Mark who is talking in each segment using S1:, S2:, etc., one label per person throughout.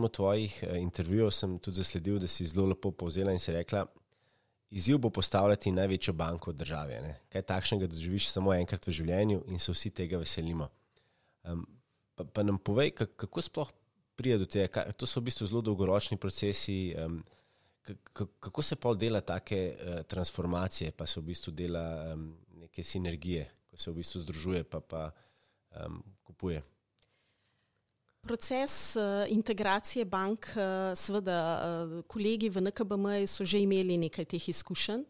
S1: enem od tvojih intervjujev sem tudi zasledil, da si zelo lepo povzela in si rekla, izziv bo postavljati največjo banko v državi. Ne? Kaj takšnega doživiš samo enkrat v življenju in se vsi tega veselimo. Um, pa, pa nam povej, kako sploh pride do tega. To so v bistvu zelo dolgoročni procesi. Um, kako se pa dela take uh, transformacije, pa se v bistvu dela um, neke sinergije, ko se v bistvu združuje pa, pa um, kupuje.
S2: Proces uh, integracije bank, uh, seveda, uh, kolegi v NKBM so že imeli nekaj teh izkušenj.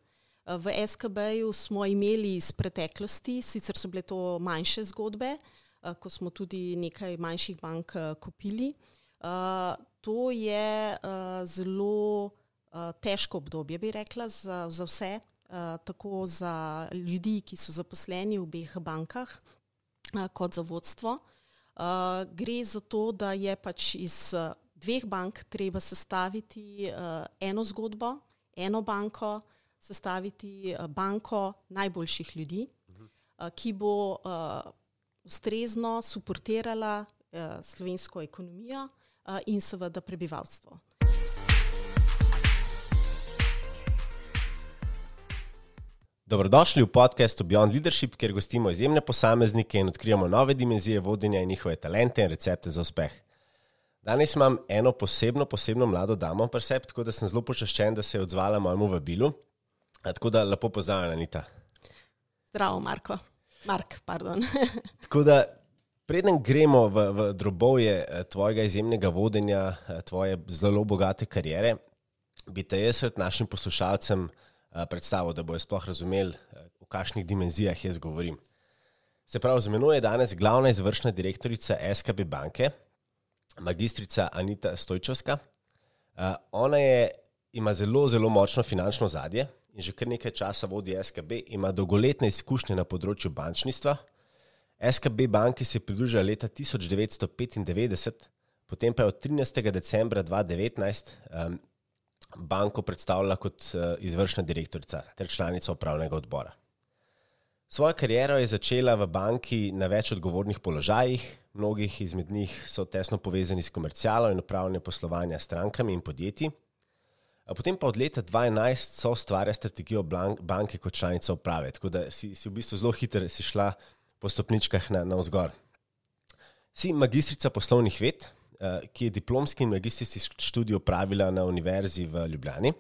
S2: V SKB-ju smo imeli iz preteklosti, sicer so bile to manjše zgodbe, ko smo tudi nekaj manjših bank kupili. To je zelo težko obdobje, bi rekla, za, za vse, tako za ljudi, ki so zaposleni v obeh bankah, kot za vodstvo. Uh, gre za to, da je pač iz uh, dveh bank treba sestaviti uh, eno zgodbo, eno banko, sestaviti uh, banko najboljših ljudi, uh, ki bo uh, ustrezno suportirala uh, slovensko ekonomijo uh, in seveda prebivalstvo.
S1: Dobrodošli v podkastu Beyond Leadership, kjer gostimo izjemne posameznike in odkrijemo nove dimenzije vodenja in njihove talente in recepte za uspeh. Danes imam eno posebno, posebno mlado damo, Percept, tako da sem zelo počaščen, da se je odzvala mojemu vabilu. Tako da lepo pozdravljena, Anita.
S2: Zdravo, Marko. Mark, pardon.
S1: tako da, preden gremo v, v drobovje eh, tvojega izjemnega vodenja, eh, tvoje zelo bogate kariere, bi te jaz našim poslušalcem. Eh, predstavo, da bojo sploh razumeli, eh, v kakšnih dimenzijah jaz govorim. Se pravi, z menoj je danes glavna izvršna direktorica SKB banke, magistrica Anita Stojčovska. Uh, ona je, ima zelo, zelo močno finančno zadje in že kar nekaj časa vodi SKB, ima dolgoletne izkušnje na področju bančništva. SKB banki se je pridružila leta 1995, potem pa je od 13. decembra 2019 um, banko predstavljala kot eh, izvršna direktorica ter članica upravnega odbora. Svojo kariero je začela v banki na več odgovornih položajih, mnogih izmed njih so tesno povezani s komercialno in upravljanjem poslovanja s strankami in podjetji. Potem pa od leta 2011 so ustvarjali strategijo banke kot članica uprave, tako da si, si v bistvu zelo hitro šla po stopničkah na, na vzgor. Si magistrica poslovnih ved, ki je diplomski in magistrski študij opravila na Univerzi v Ljubljani.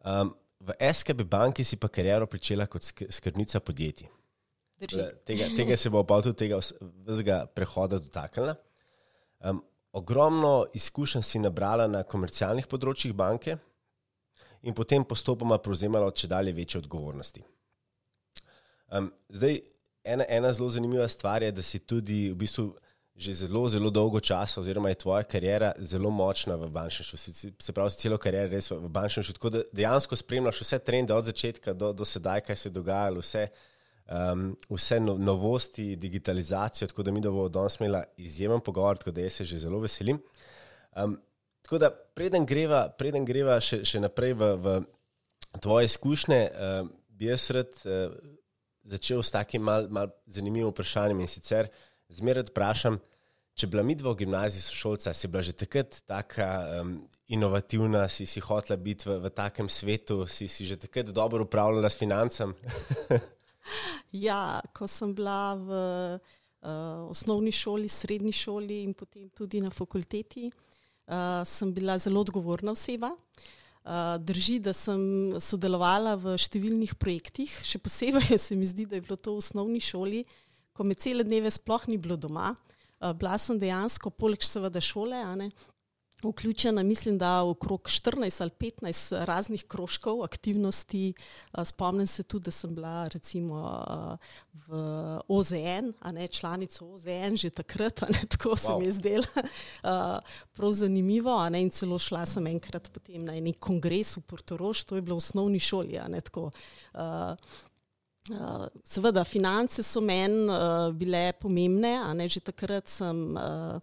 S1: Um, v SKB banki si pa kariero začela kot skrbnica podjetij. Tega, tega se bo pa tudi tega vsega prehoda dotaknila. Um, ogromno izkušenj si nabrala na komercialnih področjih banke in potem postopoma prevzemala če dalje večje odgovornosti. Um, zdaj, ena, ena zelo zanimiva stvar je, da si tudi v bistvu že zelo, zelo dolgo časa, oziroma je tvoja karijera zelo močna v bančništvu, se pravi, celo kariero res v bančništvu. Tako da dejansko spremljaš vse trende od začetka do, do sedaj, kaj se je dogajalo, vse, um, vse no, novosti, digitalizacijo. Tako da mi bomo danes imeli izjemen pogovor, tako da jaz se že zelo veselim. Um, tako da preden greva, preden greva še, še naprej v, v tvoje izkušnje, um, bi jaz rad uh, začel s takim mal, mal zanimivim vprašanjem in sicer zmeraj vprašam, če bila mi dva v gimnaziji sošolca, si bila že takrat tako um, inovativna, si, si hotela biti v, v takem svetu, si, si že takrat dobro upravljala s financami?
S2: ja, ko sem bila v uh, osnovni šoli, srednji šoli in potem tudi na fakulteti, uh, sem bila zelo odgovorna oseba. Uh, drži, da sem sodelovala v številnih projektih, še posebej se mi zdi, da je bilo to v osnovni šoli, ko me cele dneve sploh ni bilo doma. Uh, bila sem dejansko, poleg seveda šole, ne, vključena, mislim, da okrog 14 ali 15 raznih krožkov, aktivnosti. Uh, spomnim se tudi, da sem bila recimo uh, v OZN, a ne članica OZN, že takrat, ne, tako wow. se mi je zdelo. Uh, prav zanimivo, a ne in celo šla sem enkrat potem na neki kongres v Portorož, to je bilo v osnovni šoli, a ne tako. Uh, seveda, finance so meni uh, bile pomembne, a ne že takrat sem uh,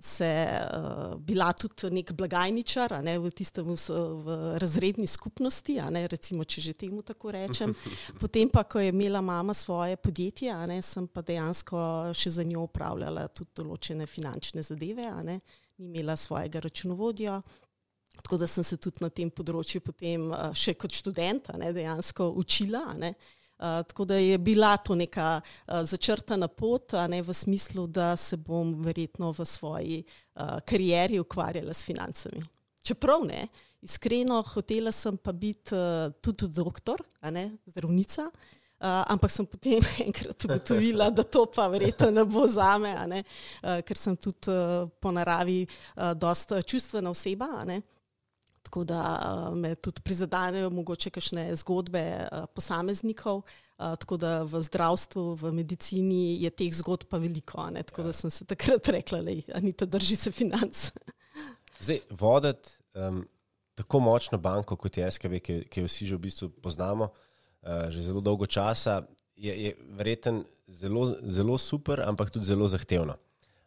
S2: se uh, bila tudi nek blagajničar ne, v tistem v, v razredni skupnosti, ne, recimo, če že temu tako rečem. Potem pa, ko je imela mama svoje podjetje, ne, sem pa dejansko še za njo upravljala tudi določene finančne zadeve, ne, ni imela svojega računovodja. Tako da sem se tudi na tem področju potem še kot študenta ne, dejansko učila. Ne. Uh, tako da je bila to neka uh, začrtana pot, ne v smislu, da se bom verjetno v svoji uh, karieri ukvarjala s financami. Čeprav ne, iskreno, hotela sem pa biti uh, tudi doktor, ne, zdravnica. Uh, ampak sem potem enkrat ugotovila, da to pa verjetno ne bo za me, uh, ker sem tudi uh, po naravi uh, dosta čustvena oseba. Tako da uh, me tudi prizadenejo mogoče kakšne zgodbe uh, posameznikov. Uh, tako da v zdravstvu, v medicini je teh zgodb pa veliko. Ne? Tako ja. da sem se takrat rekla, da ni to drži se financ.
S1: Zdaj, voditi um, tako močno banko kot je SKB, ki, ki jo vsi že v bistvu poznamo, uh, že zelo dolgo časa, je, je verjeten zelo, zelo super, ampak tudi zelo zahtevno.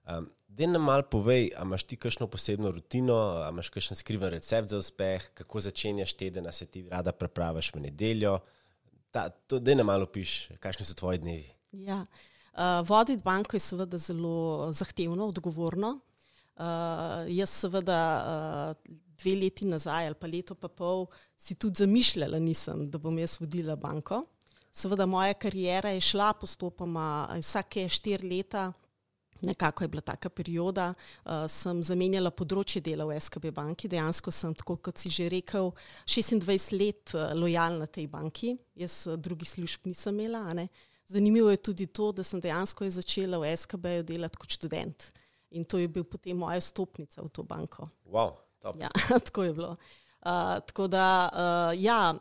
S1: Um, Da nam malo povej, ali imaš ti kakšno posebno rutino, ali imaš kakšen skriven recept za uspeh, kako začenjaš teden, se ti rada prepraviš v nedeljo. Da nam malo piš, kakšni so tvoji dnevi.
S2: Ja. Uh, voditi banko je seveda zelo zahtevno, odgovorno. Uh, jaz seveda uh, dve leti nazaj ali pa leto pa pol si tudi zamišljala nisem, da bom jaz vodila banko. Seveda moja karijera je šla postopoma vsake štiri leta nekako je bila taka perioda, uh, sem zamenjala področje dela v SKB banki. Dejansko sem, tako kot si že rekel, 26 let uh, lojalna tej banki, jaz uh, drugih služb nisem imela. Zanimivo je tudi to, da sem dejansko začela v SKB delati kot študent. In to je bil potem moja stopnica v to banko.
S1: Wow,
S2: ja, tako je bilo. Uh, tako da, uh, ja,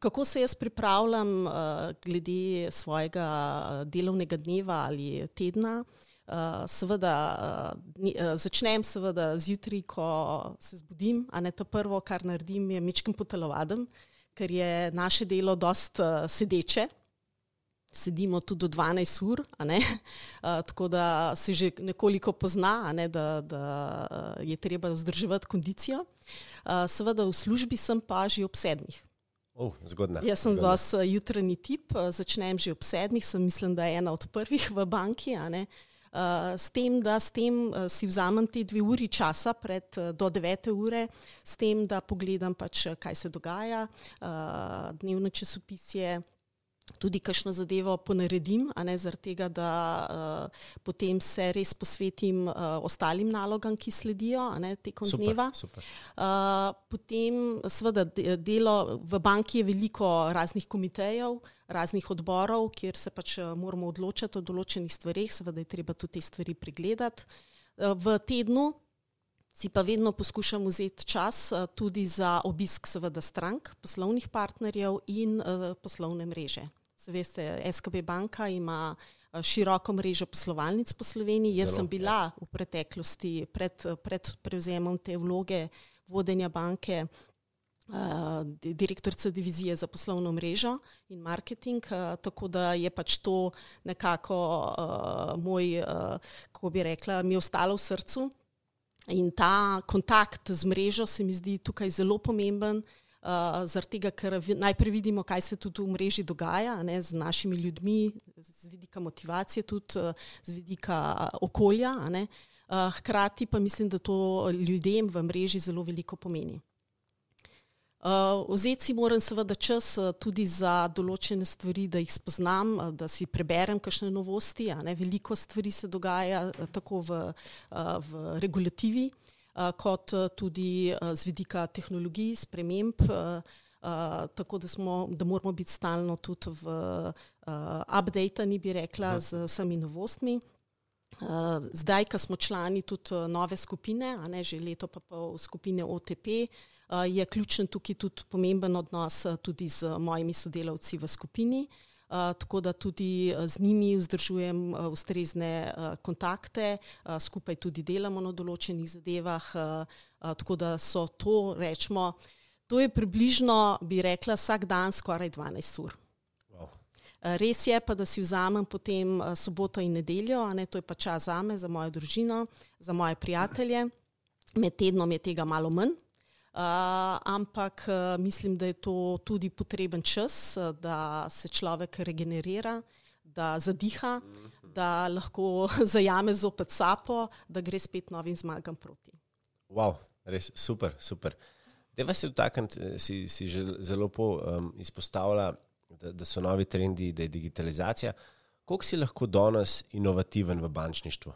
S2: kako se jaz pripravljam uh, glede svojega delovnega dneva ali tedna? Uh, Uh, seveda, uh, začnem seveda zjutraj, ko se zbudim, a ne to prvo, kar naredim, je mečkim potelovadem, ker je naše delo dost uh, sedeče. Sedimo tudi do 12 ur, uh, tako da se že nekoliko pozna, ne, da, da je treba vzdrževati kondicijo. Uh, seveda v službi sem pa že ob sedmih.
S1: Oh, zgodna.
S2: Jaz sem zelo jutranji tip, začnem že ob sedmih, sem mislim, da je ena od prvih v banki. Uh, Uh, s tem, da s tem, uh, si vzamem te dve uri časa, pred, uh, do devete ure, s tem, da pogledam, pač, kaj se dogaja, dnevno časopisje, tudi kakšno zadevo ponaredim, a ne zaradi tega, da uh, potem se res posvetim uh, ostalim nalogam, ki sledijo ne, tekom super, dneva.
S1: Super.
S2: Uh, potem, seveda, delo v banki je veliko raznih komitejev, raznih odborov, kjer se pač moramo odločati o določenih stvarih, seveda je treba tudi te stvari pregledati. Uh, v tednu. Si pa vedno poskušam vzeti čas tudi za obisk, seveda, strank, poslovnih partnerjev in uh, poslovne mreže. Veste, SKB banka ima eh, široko mrežo poslovalnic po Sloveniji. Jaz Zelo, sem bila ja. v preteklosti pred, pred prevzemom te vloge vodenja banke. Direktorica divizije za poslovno mrežo in marketing, tako da je pač to nekako moj, kako bi rekla, mi ostalo v srcu. In ta kontakt z mrežo se mi zdi tukaj zelo pomemben, uh, zaradi tega, ker najprej vidimo, kaj se tudi v mreži dogaja ne, z našimi ljudmi, z vidika motivacije, tudi uh, z vidika okolja. Ne, uh, hkrati pa mislim, da to ljudem v mreži zelo veliko pomeni. Uh, vzeti si moram seveda čas uh, tudi za določene stvari, da jih spoznam, uh, da si preberem kakšne novosti. Veliko stvari se dogaja uh, tako v, uh, v regulativi, uh, kot eh, tudi eh, z vidika tehnologij, sprememb. Tako da, smo, da moramo biti stalno tudi v updateni, bi rekla, z vsemi novostmi. Zdaj, ko smo člani tudi nove skupine, ne že leto pa pol skupine OTP, je ključen tukaj tudi pomemben odnos tudi z mojimi sodelavci v skupini tako da tudi z njimi vzdržujem ustrezne kontakte, skupaj tudi delamo na določenih zadevah, tako da so to, rečemo, to je približno, bi rekla, vsak dan skoraj 12 ur. Res je pa, da si vzamem potem soboto in nedeljo, ne, to je pa čas za me, za mojo družino, za moje prijatelje. Med tednom je tega malo manj, ampak uh, mislim, da je to tudi potreben čas, da se človek regenerira, da zadiha, da lahko zajame zopet sapo, da gre spet novim zmagam proti.
S1: Wow, res super, super. Deva se dotakniti, eh, si, si že zelo po um, izpostavila, da, da so novi trendi, da je digitalizacija. Kako si lahko danes inovativen v bančništvu?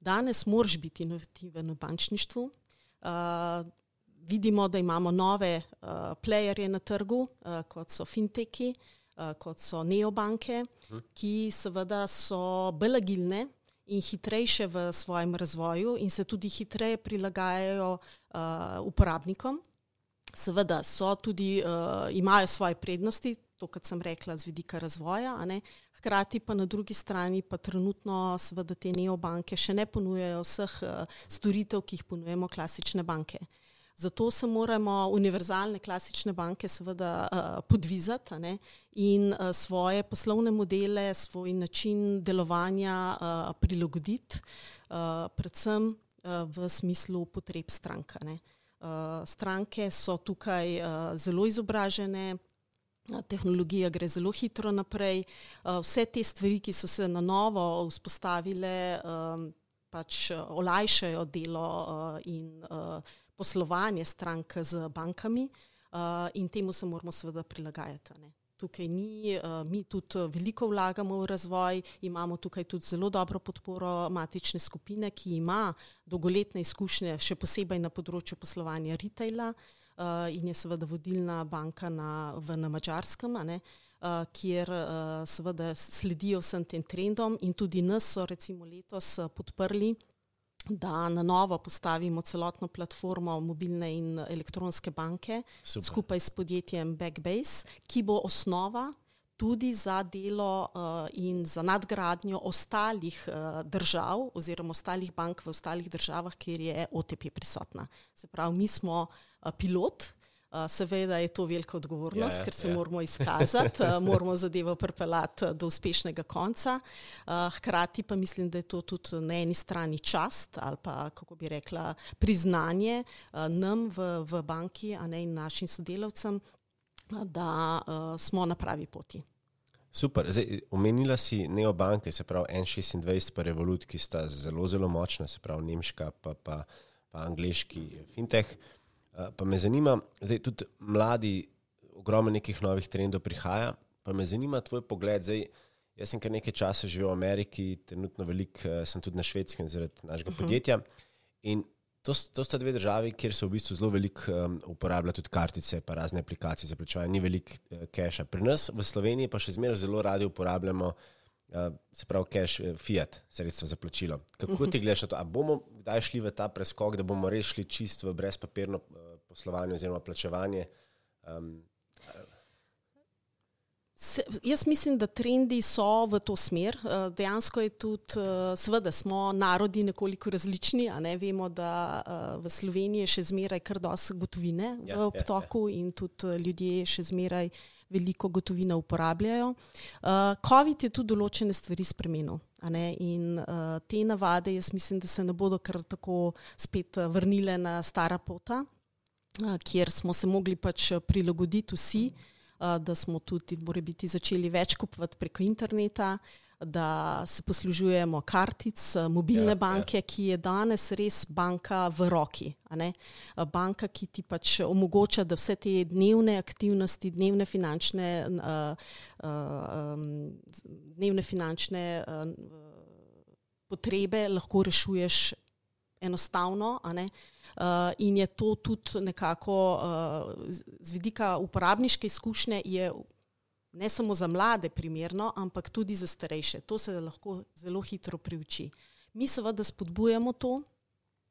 S2: Danes moraš biti inovativen v bančništvu. Uh, vidimo, da imamo nove uh, playerje na trgu, uh, kot so finteki, uh, kot so neobanke, hm. ki seveda so bolj agilne in hitrejše v svojem razvoju in se tudi hitreje prilagajajo uh, uporabnikom. Seveda so tudi, uh, imajo svoje prednosti, to, kar sem rekla, z vidika razvoja, hkrati pa na drugi strani pa trenutno seveda te neobanke še ne ponujajo vseh uh, storitev, ki jih ponujemo klasične banke. Uh, Zato se moramo univerzalne klasične banke seveda uh, podvizati ne, in uh, svoje poslovne modele, svoj način delovanja uh, prilagoditi, uh, predvsem uh, v smislu potreb stranka. Uh, stranke so tukaj uh, zelo izobražene. Tehnologija gre zelo hitro naprej. Vse te stvari, ki so se na novo vzpostavile, pač olajšajo delo in poslovanje strank z bankami uh, in temu se moramo seveda prilagajati. Ne. Tukaj ni, uh, mi tudi veliko vlagamo v razvoj, imamo tukaj tudi zelo dobro podporo matične skupine, ki ima dolgoletne izkušnje, še posebej na področju poslovanja retaila uh, in je seveda vodilna banka na, v, na Mačarskem, uh, kjer uh, seveda sledijo vsem tem trendom in tudi nas so recimo letos podprli da na novo postavimo celotno platformo mobilne in elektronske banke Super. skupaj s podjetjem Backbase, ki bo osnova tudi za delo uh, in za nadgradnjo ostalih uh, držav oziroma ostalih bank v ostalih državah, kjer je OTP prisotna. Se pravi, mi smo uh, pilot, Seveda je to velika odgovornost, ja, ja, ker se ja. moramo izkazati, moramo zadevo pripeljati do uspešnega konca. Hkrati pa mislim, da je to tudi na eni strani čast ali pa, kako bi rekla, priznanje nam v, v banki, a ne in našim sodelavcem, da smo na pravi poti.
S1: Super. Zdaj, omenila si neobanke, se pravi N26 pa Revolut, ki sta zelo, zelo močna, se pravi nemška pa, pa, pa angliški fintech. Eh, pa me zanima, zdaj tudi mladi, ogromno nekih novih trendov prihaja, pa me zanima tvoj pogled. Zdaj, jaz sem kar nekaj časa živel v Ameriki, trenutno velik, eh, sem tudi na švedskem zaradi našega uh mhm. -huh. podjetja. In to, to sta dve državi, kjer se v bistvu zelo veliko um, uporablja tudi kartice, pa razne aplikacije za plačevanje, ni veliko uh, keša. Pri nas v Sloveniji pa še zmeraj zelo radi uporabljamo. Uh, se pravi, cash, fiat, sredstva za plačilo. Kako ti gledaš to? Ali bomo kdaj šli v ta preskok, da bomo res šli čisto v brezpapirno uh, poslovanje oziroma plačevanje. Um,
S2: Se, jaz mislim, da trendi so v to smer. Uh, dejansko je tudi, uh, seveda, smo narodi nekoliko različni. Ne? Vemo, da uh, v Sloveniji je še zmeraj kar dosti gotovine ja, v obtoku ja, ja. in tudi ljudje še zmeraj veliko gotovine uporabljajo. COVID je tudi določene stvari spremenil. In uh, te navade, jaz mislim, da se ne bodo kar tako spet vrnile na stara pota, kjer smo se mogli pač prilagoditi vsi, da smo tudi biti, začeli več kupovati preko interneta, da se poslužujemo kartic, mobilne ja, banke, ja. ki je danes res banka v roki. Banka, ki ti pač omogoča, da vse te dnevne aktivnosti, dnevne finančne, dnevne finančne potrebe lahko rešuješ enostavno. Uh, in je to tudi nekako uh, z vidika uporabniške izkušnje, ne samo za mlade primerno, ampak tudi za starejše. To se lahko zelo hitro priuči. Mi seveda spodbujamo to.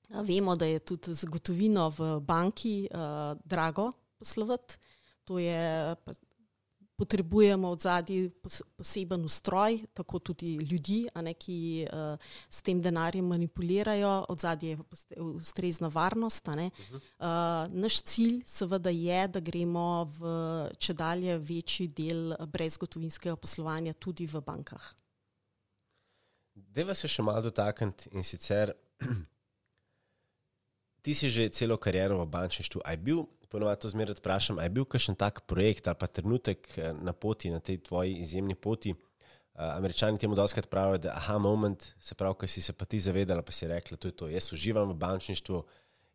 S2: Vemo, da je tudi zagotovino v banki uh, drago poslovati. To je potrebujemo od zadnji poseben ustroj, tako tudi ljudi, ne, ki uh, s tem denarjem manipulirajo, od zadnji je ustrezna varnost. Uh, naš cilj seveda je, da gremo v če dalje večji del brezgotovinskega poslovanja tudi v bankah.
S1: Deva se še malo dotakniti in sicer, ti si že celo kariero v bančništvu, aj bil ponovadi to zmeraj vprašam, je bil kakšen tak projekt ali pa trenutek eh, na poti, na tej tvoji izjemni poti. Uh, Američani temu doskrat pravijo, da aha, moment, se pravi, ki si se pa ti zavedala, pa si rekla, to je to. Jaz uživam v bančništvu,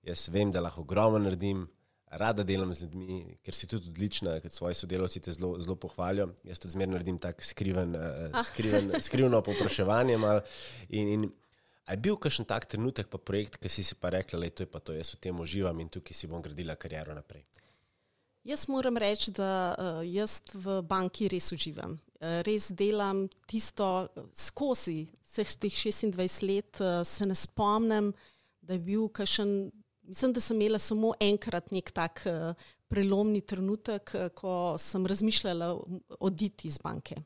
S1: jaz vem, da lahko ogromno naredim, rada delam z ljudmi, ker si tudi odlična, ker svoji sodelavci te zelo, zelo pohvalijo. Jaz tudi zmeraj naredim tako skriven, uh, skriven, skrivno popraševanje. In, in A je bil kakšen tak trenutek, pa projekt, ki si si pa rekla, da je to, to, jaz v tem uživam in tukaj si bom gradila kariero naprej?
S2: Jaz moram reči, da uh, jaz v banki res uživam. Uh, res delam tisto skozi vseh teh 26 let. Se ne spomnim, da je bil kakšen. Mislim, da sem imela samo enkrat nek tak prelomni trenutek, ko sem razmišljala oditi iz banke.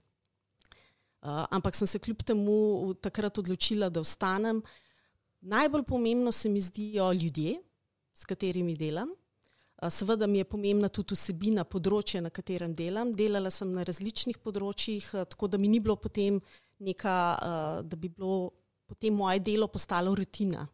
S2: Uh, ampak sem se kljub temu takrat odločila, da ostanem. Najbolj pomembno se mi zdijo ljudje, s katerimi delam. Uh, seveda mi je pomembna tudi vsebina področja, na katerem delam. Delala sem na različnih področjih, uh, tako da mi ni bilo potem neka, da bi bilo potem moje delo postalo rutina.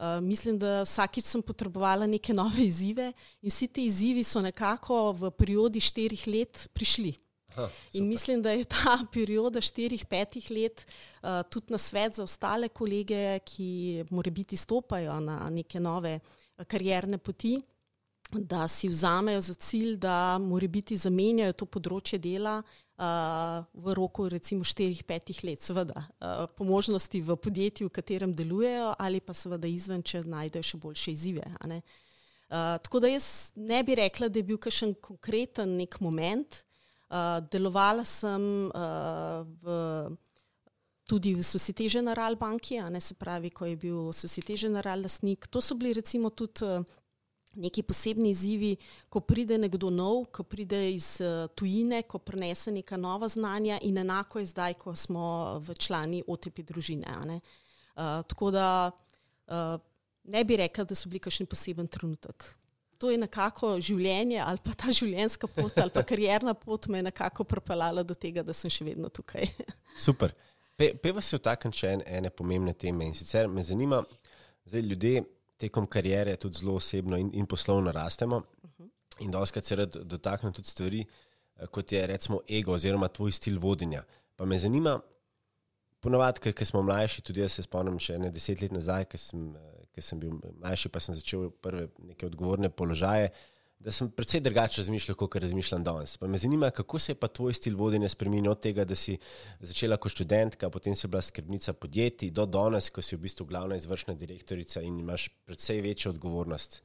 S2: Uh, mislim, da vsakič sem potrebovala neke nove izzive in vsi ti izzivi so nekako v periodi štirih let prišli. Ha, in mislim, da je ta perioda štirih, petih let uh, tudi na svet za ostale kolege, ki more biti stopajo na neke nove uh, karierne poti, da si vzamejo za cilj, da more biti zamenjajo to področje dela uh, v roku recimo štirih, petih let. Seveda, uh, po možnosti v podjetju, v katerem delujejo ali pa seveda izven, če najdejo še boljše izzive. Uh, tako da jaz ne bi rekla, da je bil kakšen konkreten nek moment, Uh, delovala sem uh, v, tudi v Societe General banki, ne se pravi, ko je bil Societe General lastnik. To so bili recimo tudi uh, neki posebni izzivi, ko pride nekdo nov, ko pride iz uh, tujine, ko prenese neka nova znanja in enako je zdaj, ko smo v člani OTP družine. Uh, tako da uh, ne bi rekla, da so bili kakšen poseben trenutek to je nekako življenje ali pa ta življenjska pot ali pa karjerna pot me je nekako propeljala do tega, da sem še vedno tukaj.
S1: Super. Pe, peva se vtaknem še en, ene pomembne teme in sicer me zanima, zdaj ljudje tekom karijere tudi zelo osebno in, in poslovno rastemo uh -huh. in doskrat se rad dotaknem tudi stvari, eh, kot je recimo ego oziroma tvoj stil vodenja. Pa me zanima, ponovadi, ker smo mlajši, tudi jaz se spomnim še ne deset let nazaj, ker sem eh, ker sem bil mlajši, pa sem začel prve neke odgovorne položaje, da sem precej drugače razmišljal, kot razmišljam danes. Pa me zanima, kako se je pa tvoj stil vodenja spremenil od tega, da si začela kot študentka, potem si bila skrbnica podjetij, do danes, ko si v bistvu glavna izvršna direktorica in imaš precej večjo odgovornost.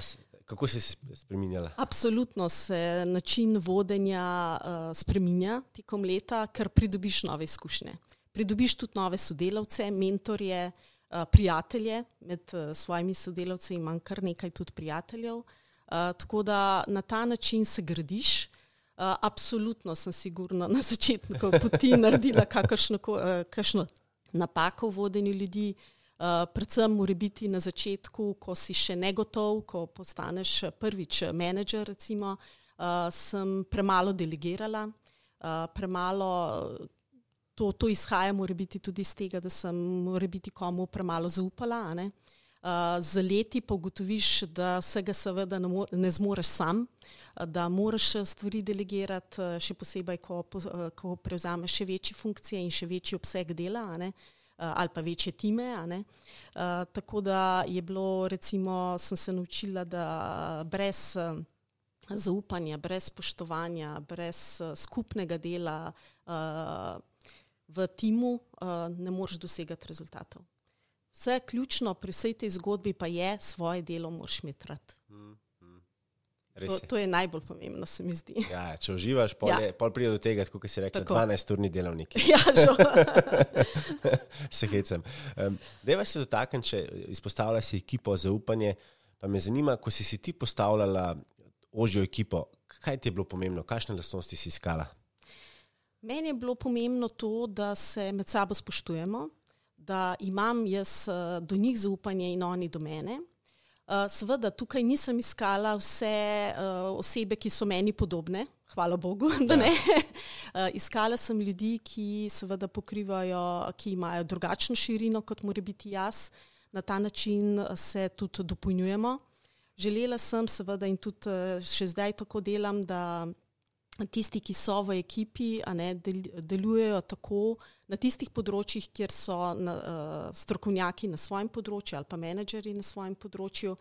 S1: Si, kako se je spremenjala?
S2: Absolutno se način vodenja uh, spremenja tekom leta, ker pridobiš nove izkušnje. Pridobiš tudi nove sodelavce, mentorje, uh, Eh, prijatelje, med uh, svojimi sodelavci imam kar nekaj tudi prijateljev. Uh, tako da na ta način se gradiš. Absolutno sem sigurna na začetku poti naredila kakršno, kakšno napako v vodenju ljudi. Uh, predvsem mora biti na začetku, ko si še negotov, ko postaneš prvič menedžer, recimo, uh, sem premalo delegirala, uh, premalo to, to izhaja biti tudi iz tega, da sem biti komu premalo zaupala. Uh, z leti pa ugotoviš, da vsega seveda ne, ne zmoreš sam, da moraš stvari delegirati, še posebej, ko, ko prevzameš še večje funkcije in še večji obseg dela uh, ali pa večje time. Uh, tako da je bilo, recimo, sem se naučila, da brez uh, zaupanja, brez spoštovanja, brez uh, skupnega dela. V timu uh, ne moreš dosegati rezultatov. Vse ključno pri vsej tej zgodbi pa je, svoje delo moraš imeti rad. Mm, mm. To, to je najbolj pomembno, se mi zdi.
S1: Ja, če uživaš, pol, ja. pol pride do tega, kot si rekel, 12-urni delovnik.
S2: Ja, žal.
S1: se hecam. Um, Deva se dotakniti, če izpostavlja si ekipo zaupanje, pa me zanima, ko si si ti postavljala ožjo ekipo, kaj ti je bilo pomembno, kakšne lastnosti si iskala?
S2: Meni je bilo pomembno to, da se med sabo spoštujemo, da imam jaz uh, do njih zaupanje in oni do mene. Uh, seveda, tukaj nisem iskala vse uh, osebe, ki so meni podobne, hvala Bogu, da ja. ne. Uh, iskala sem ljudi, ki seveda pokrivajo, ki imajo drugačno širino, kot mora biti jaz. Na ta način se tudi dopolnjujemo. Želela sem, seveda, in tudi še zdaj tako delam, da tisti, ki so v ekipi, ne, del, delujejo tako na tistih področjih, kjer so na, uh, strokovnjaki na svojem področju ali pa menedžeri na svojem področju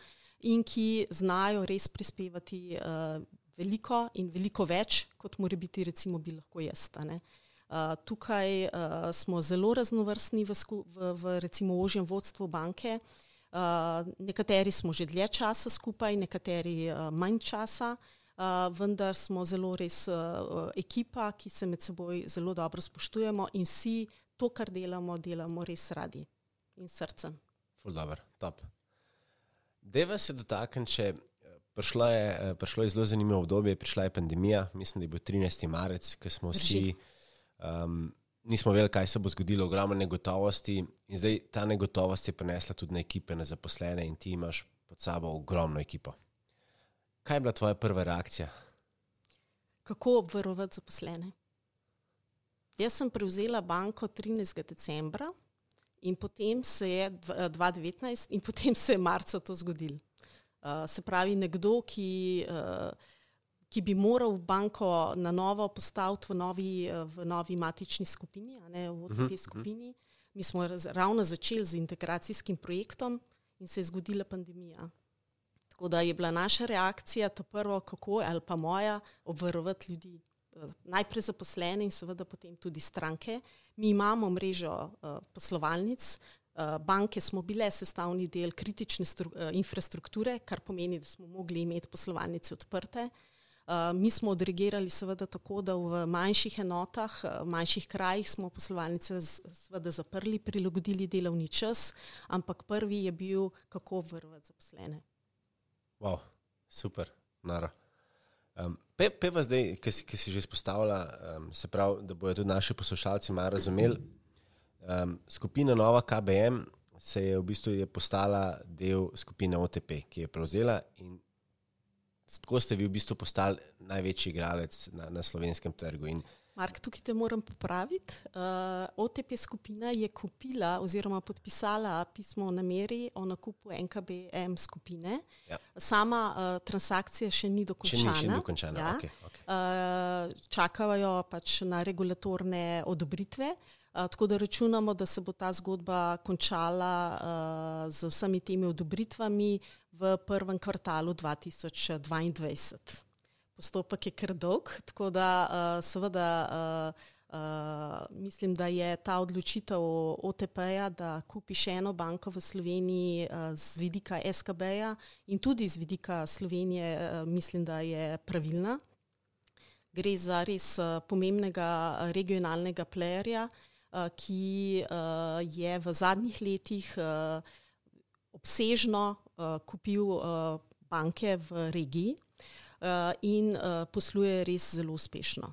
S2: in ki znajo res prispevati uh, veliko in veliko več, kot mora biti, recimo, bi lahko jaz. Uh, tukaj uh, smo zelo raznovrstni v, v, v recimo ožjem vodstvu banke. Uh, nekateri smo že dlje časa skupaj, nekateri uh, manj časa. Uh, vendar smo zelo res ekipa, ki se med seboj zelo dobro spoštujemo in vsi to, kar delamo, delamo res radi in srcem.
S1: Fuldober, top. Deva se dotakniti, če prišlo je, prišlo je zelo zanimivo obdobje, prišla je pandemija, mislim, da je bil 13. marec, ki smo vsi, um, nismo vedeli, kaj se bo zgodilo, ogromno negotovosti in zdaj ta negotovost je prenesla tudi na ekipe, na zaposlene in ti imaš pod sabo ogromno ekipo. Kaj je bila tvoja prva reakcija?
S2: Kako obvarovati zaposlene? Jaz sem prevzela banko 13. decembra in potem se je 2019 eh, in potem se je marca to zgodilo. Uh, se pravi, nekdo, ki, uh, ki bi moral banko na novo postaviti v novi, v novi matični skupini, ne v OTP uh mhm, -huh, skupini. Uh -huh. Mi smo raz, ravno začeli z integracijskim projektom in se je zgodila pandemija. Tako da je bila naša reakcija ta prva, kako ali pa moja, obvarovati ljudi. Eh, najprej zaposlene in seveda potem tudi stranke. Mi imamo mrežo uh, poslovalnic, uh, banke smo bile sestavni del kritične infrastrukture, kar pomeni, da smo mogli imeti poslovalnice odprte. Mi smo odreagirali seveda tako, da v manjših enotah, v manjših krajih smo poslovalnice seveda zaprli, prilagodili delovni čas, ampak prvi je bil, kako obvarovati zaposlene.
S1: Wow, super, nara. Um, pe, pe pa zdaj, ki si, ki si že izpostavila, um, se pravi, da bodo tudi naši poslušalci malo razumeli. Um, skupina Nova KBM se je v bistvu je postala del skupine OTP, ki je prevzela in tako ste vi v bistvu postali največji igralec na, na slovenskem trgu. In,
S2: Mark, tukaj te moram popraviti. Uh, eh, OTP skupina je kupila oziroma podpisala pismo o nameri o nakupu NKBM skupine. Ja. Sama uh, transakcija še ni dokončana.
S1: Še ni, še ni dokončana. Ja. Okay, okay.
S2: Uh, čakajo pač na regulatorne odobritve. Uh, tako da računamo, da se bo ta zgodba končala uh, z vsemi temi odobritvami v prvem kvartalu 2022 postopek je kar dolg, tako da uh, seveda uh, uh, mislim, da je ta odločitev OTP-ja, da kupi še eno banko v Sloveniji uh, z vidika SKB-ja in tudi z vidika Slovenije, uh, mislim, da je pravilna. Gre za res uh, pomembnega regionalnega playerja, uh, ki uh, je v zadnjih letih uh, obsežno uh, kupil uh, banke v regiji. Eh, in uh, posluje res zelo uspešno.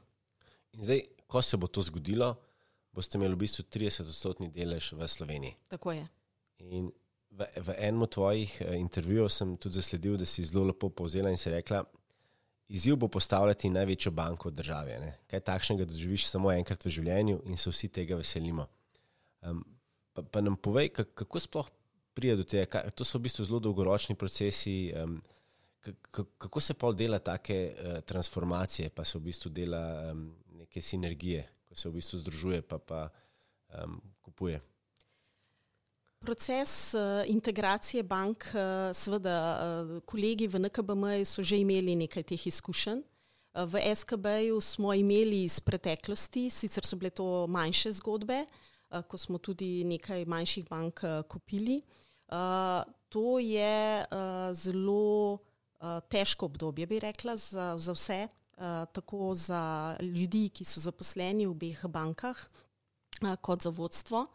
S1: In zdaj, ko se bo to zgodilo, boste imeli v bistvu 30-odstotni delež v Sloveniji.
S2: Tako je.
S1: In v, v enem od tvojih uh, intervjujev sem tudi zasledil, da si zelo lepo povzela in si rekla, izziv bo postavljati največjo banko v državi. Ne? Kaj takšnega doživiš samo enkrat v življenju in se vsi tega veselimo. Um, pa, pa nam povej, kako sploh pride do tega. To so v bistvu zelo dolgoročni procesi. Um, kako se pa dela take uh, transformacije, pa se v bistvu dela um, neke sinergije, ko se v bistvu združuje pa pa um, kupuje.
S2: Proces uh, integracije bank, uh, seveda, uh, kolegi v NKBM so že imeli nekaj teh izkušenj. V SKB-ju smo imeli iz preteklosti, sicer so bile to manjše zgodbe, ko smo tudi nekaj manjših bank kupili. To je zelo težko obdobje, bi rekla, za, za vse, uh, tako za ljudi, ki so zaposleni v obeh bankah, uh, kot za vodstvo.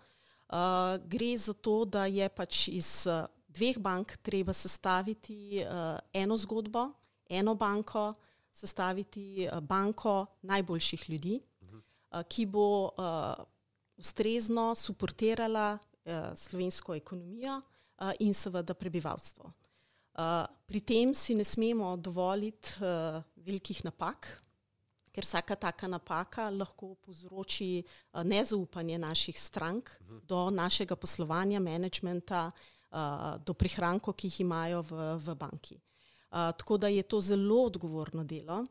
S2: Gre za to, da je pač iz dveh bank treba sestaviti eno zgodbo, eno banko, sestaviti banko najboljših ljudi, ki bo ustrezno suportirala slovensko ekonomijo in seveda prebivalstvo. Pri tem si ne smemo dovoliti velikih napak, ker vsaka taka napaka lahko povzroči nezaupanje naših strank do našega poslovanja, menedžmenta, do prihrankov, ki jih imajo v, v banki. Tako da je to zelo odgovorno delo.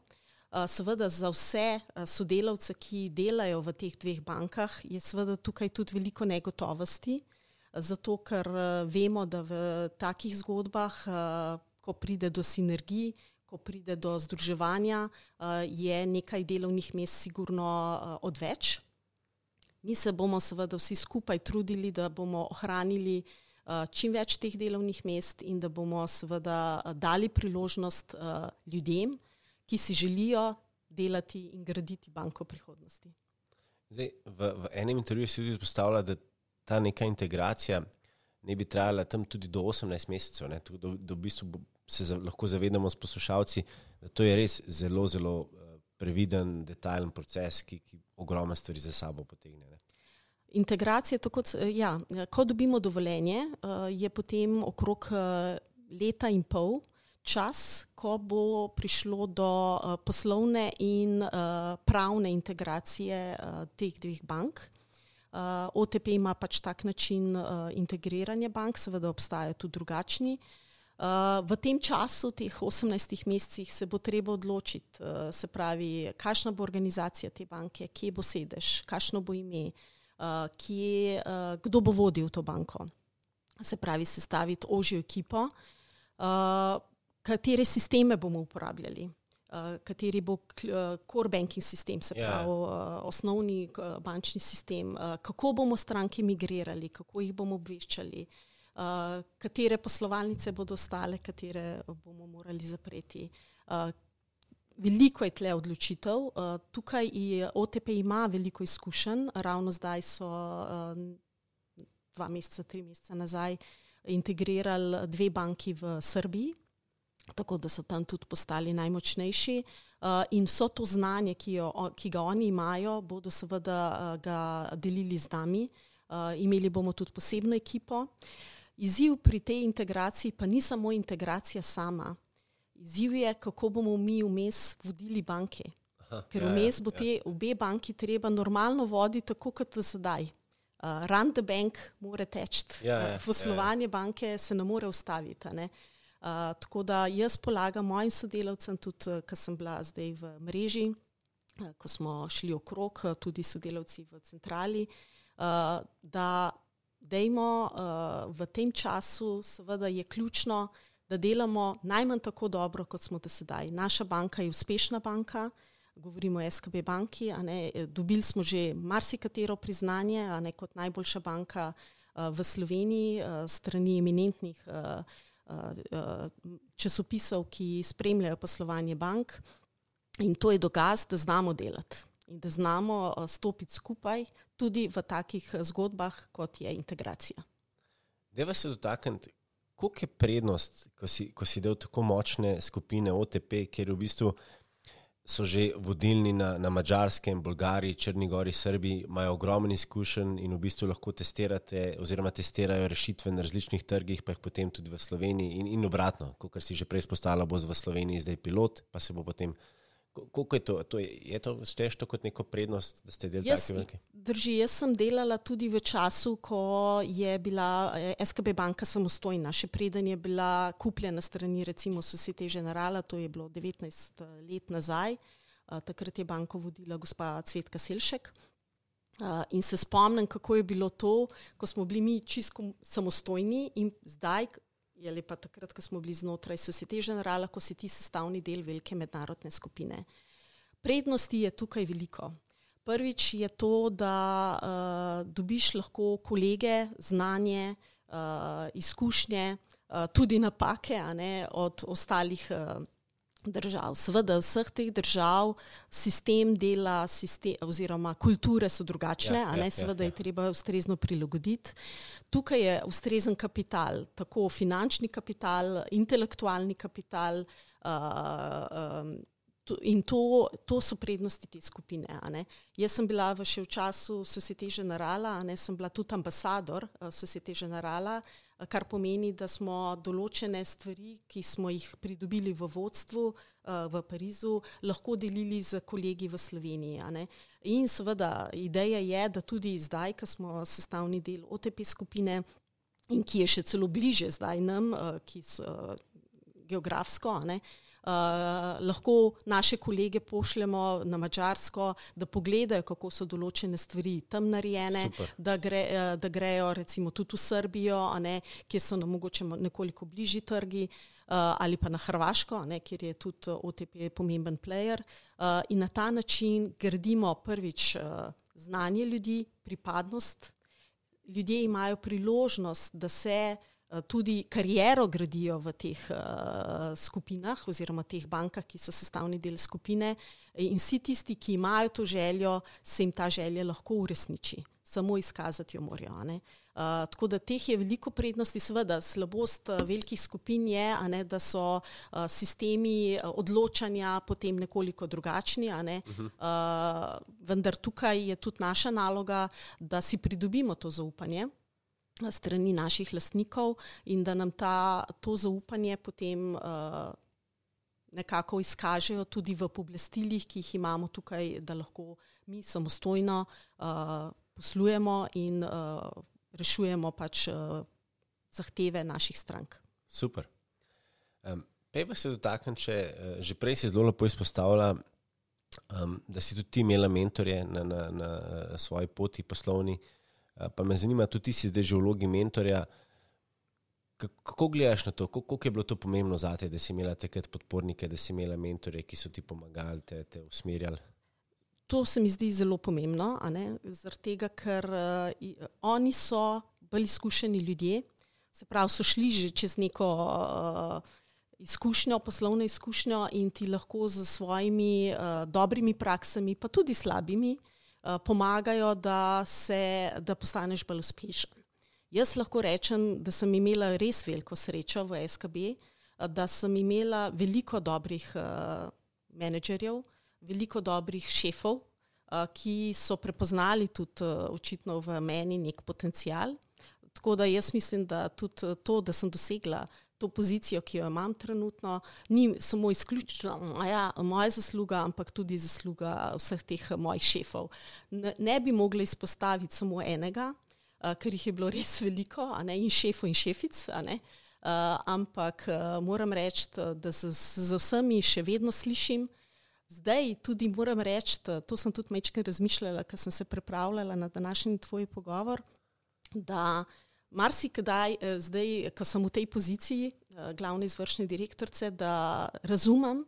S2: Seveda za vse sodelavce, ki delajo v teh dveh bankah, je seveda tukaj tudi veliko negotovosti, zato ker vemo, da v takih zgodbah, ko pride do sinergij, ko pride do združevanja, je nekaj delovnih mest sigurno odveč. Mi se bomo seveda vsi skupaj trudili, da bomo ohranili čim več teh delovnih mest in da bomo seveda dali priložnost ljudem, ki si želijo delati in graditi banko prihodnosti.
S1: Zdaj, v, v enem intervjuju si tudi izpostavila, da ta neka integracija ne bi trajala tam tudi do 18 mesecev. Da, da v bistvu se za, lahko zavedamo s poslušalci, da to je res zelo, zelo uh, previden, detajlen proces, ki, ki ogromno stvari za sabo potegne. Ne?
S2: Integracija, kot ja, ko dobimo dovoljenje, uh, je potem okrog leta in pol čas, ko bo prišlo do poslovne in pravne integracije teh dveh bank. Uh, OTP ima pač tak način uh, integriranja bank, seveda obstajajo tudi drugačni. Uh, v tem času, teh 18 mesecih, se bo treba odločiti, uh, se pravi, kakšna bo organizacija te banke, kje bo sedež, kakšno bo ime, uh, kje, uh, kdo bo vodil to banko. Se pravi, sestaviti ožjo ekipo. Uh, katere sisteme bomo uporabljali, kateri bo uh, core banking sistem, se ja. pravi, uh, osnovni bančni sistem, uh, kako bomo stranke migrirali, kako jih bomo obveščali, katere poslovalnice bodo ostale, katere bomo morali zapreti. Veliko je tle odločitev. Tukaj OTP ima veliko izkušenj. Ravno zdaj so dva meseca, tri mesece nazaj integrirali dve banki v Srbiji, tako da so tam tudi postali najmočnejši. Uh, in vso to znanje, ki, jo, ki ga oni imajo, bodo seveda uh, ga delili z nami. Uh, imeli bomo tudi posebno ekipo. Izziv pri tej integraciji pa ni samo integracija sama. Izziv je, kako bomo mi vmes vodili banke. Ker ja, vmes bo ja. te obe banki treba normalno voditi, tako kot sedaj. Uh, run the bank mora teči. Ja, ja, Poslovanje ja, ja. banke se ne more ustaviti. Ne? Uh, tako da jaz polagam mojim sodelavcem, tudi ko sem bila zdaj v mreži, uh, ko smo šli okrog, tudi sodelavci v centrali, uh, da dejmo uh, v tem času, seveda je ključno, da delamo najmanj tako dobro, kot smo do sedaj. Naša banka je uspešna banka. Govorimo o SKB banki, dobili smo že marsikatero priznanje, ne, kot najboljša banka uh, v Sloveniji, uh, strani eminentnih uh, uh, časopisov, ki spremljajo poslovanje bank. In to je dokaz, da znamo delati in da znamo uh, stopiti skupaj tudi v takih zgodbah, kot je integracija.
S1: Deva se dotakniti, koliko je prednost, ko si, ko si del tako močne skupine OTP, kjer v bistvu so že vodilni na, na Mačarskem, Bolgariji, Črnigori, Srbiji, imajo ogromno izkušenj in v bistvu lahko testirate, oziroma testirajo rešitve na različnih trgih, pa jih potem tudi v Sloveniji in, in obratno, kot si že prej spostavila, bo v Sloveniji zdaj pilot, pa se bo potem. Kako je to? to je, je to šteješ to kot neko prednost, da ste delali tako velike?
S2: Drži, jaz sem delala tudi v času, ko je bila eh, SKB banka samostojna, še preden je bila kupljena strani recimo Societe Generala, to je bilo 19 eh, let nazaj. Eh, takrat je banko vodila gospa Cvetka Selšek. In se spomnim, kako je bilo to, ko smo bili mi čisto samostojni in zdaj, je lepa takrat, ko smo bili znotraj Societe Generala, ko si ti sestavni del velike mednarodne skupine. Prednosti je tukaj veliko. Prvič je to, da uh, dobiš lahko kolege, znanje, uh, izkušnje, uh, tudi napake ne, od ostalih. Uh, držav. Seveda, vseh teh držav sistem dela, sistem, oziroma kulture so drugačne, ja, a ne, ja, seveda ja, ja. je treba ustrezno prilagoditi. Tukaj je ustrezen kapital, tako finančni kapital, intelektualni kapital. Uh, um, in to, to so prednosti te skupine. Jaz sem bila v še v času Societe Generala, ne, sem bila tudi ambasador Societe Generala, uh, kar pomeni, da smo določene stvari, ki smo jih pridobili v vodstvu uh, v Parizu, lahko delili z kolegi v Sloveniji. In seveda ideja je, da tudi zdaj, ko smo sestavni del OTP skupine in ki je še celo bliže zdaj nam, uh, ki so uh, geografsko, ne, Uh, lahko naše kolege pošljemo na Mačarsko, da pogledajo, kako so določene stvari tam narejene, da, gre, uh, da grejo recimo tudi v Srbijo, ne, kjer so nam mogoče nekoliko bližji trgi, uh, ali pa na Hrvaško, ne, kjer je tudi OTP pomemben player. Uh, in na ta način gradimo prvič uh, znanje ljudi, pripadnost. Ljudje imajo priložnost, da se Eh, tudi kariero gradijo v teh uh, skupinah oziroma teh bankah, ki so sestavni del skupine in vsi tisti, ki imajo to željo, se jim ta želja lahko uresniči. Samo izkazati jo morajo. Uh, tako da teh je veliko prednosti, seveda slabost uh, velikih skupin je, ne, da so uh, sistemi odločanja potem nekoliko drugačni, ne, uh, vendar tukaj je tudi naša naloga, da si pridobimo to zaupanje strani naših lastnikov in da nam ta, to zaupanje potem uh, nekako izkažejo tudi v poblestilih, ki jih imamo tukaj, da lahko mi samostojno uh, poslujemo in uh, rešujemo pač uh, zahteve naših strank.
S1: Super. Um, Pejva se dotaknem, če uh, že prej si zelo lepo izpostavila, um, da si tudi ti imela mentorje na, na, na svoji poti poslovni. Uh, pa me zanima, tudi ti si zdaj že v vlogi mentorja. Kako gledaš na to, kako je bilo to pomembno za te, da si imela takrat podpornike, da si imela mentore, ki so ti pomagali, te, te usmerjali?
S2: To se mi zdi zelo pomembno, zaradi tega, ker uh, oni so bolj izkušeni ljudje, se pravi, so šli že čez neko uh, izkušnjo, poslovno izkušnjo in ti lahko z svojimi uh, dobrimi praksami, pa tudi slabimi, uh, Eh, pomagajo, da, se, da postaneš bolj uspešen. Jaz lahko rečem, da sem imela res veliko srečo v SKB, eh, da sem imela veliko dobrih uh, menedžerjev, veliko dobrih šefov, uh, ki so prepoznali tudi uh, očitno v meni nek potencial. Tako da jaz mislim, da tudi to, da sem dosegla uh, to pozicijo, ki jo imam trenutno, ni samo izključno moja, moja zasluga, ampak tudi zasluga vseh teh mojih šefov. Ne, ne bi mogla izpostaviti samo enega, uh, ker jih je bilo res veliko, ne, in šefov in šefic. Uh, ampak uh, moram reči, da z, z vsemi še vedno slišim. Zdaj tudi moram reči, to sem tudi mečkaj razmišljala, ker sem se pripravljala na današnji tvoj pogovor, da uh, marsikdaj, eh, zdaj, ko sem v tej poziciji, eh, glavne izvršne direktorice, da razumem,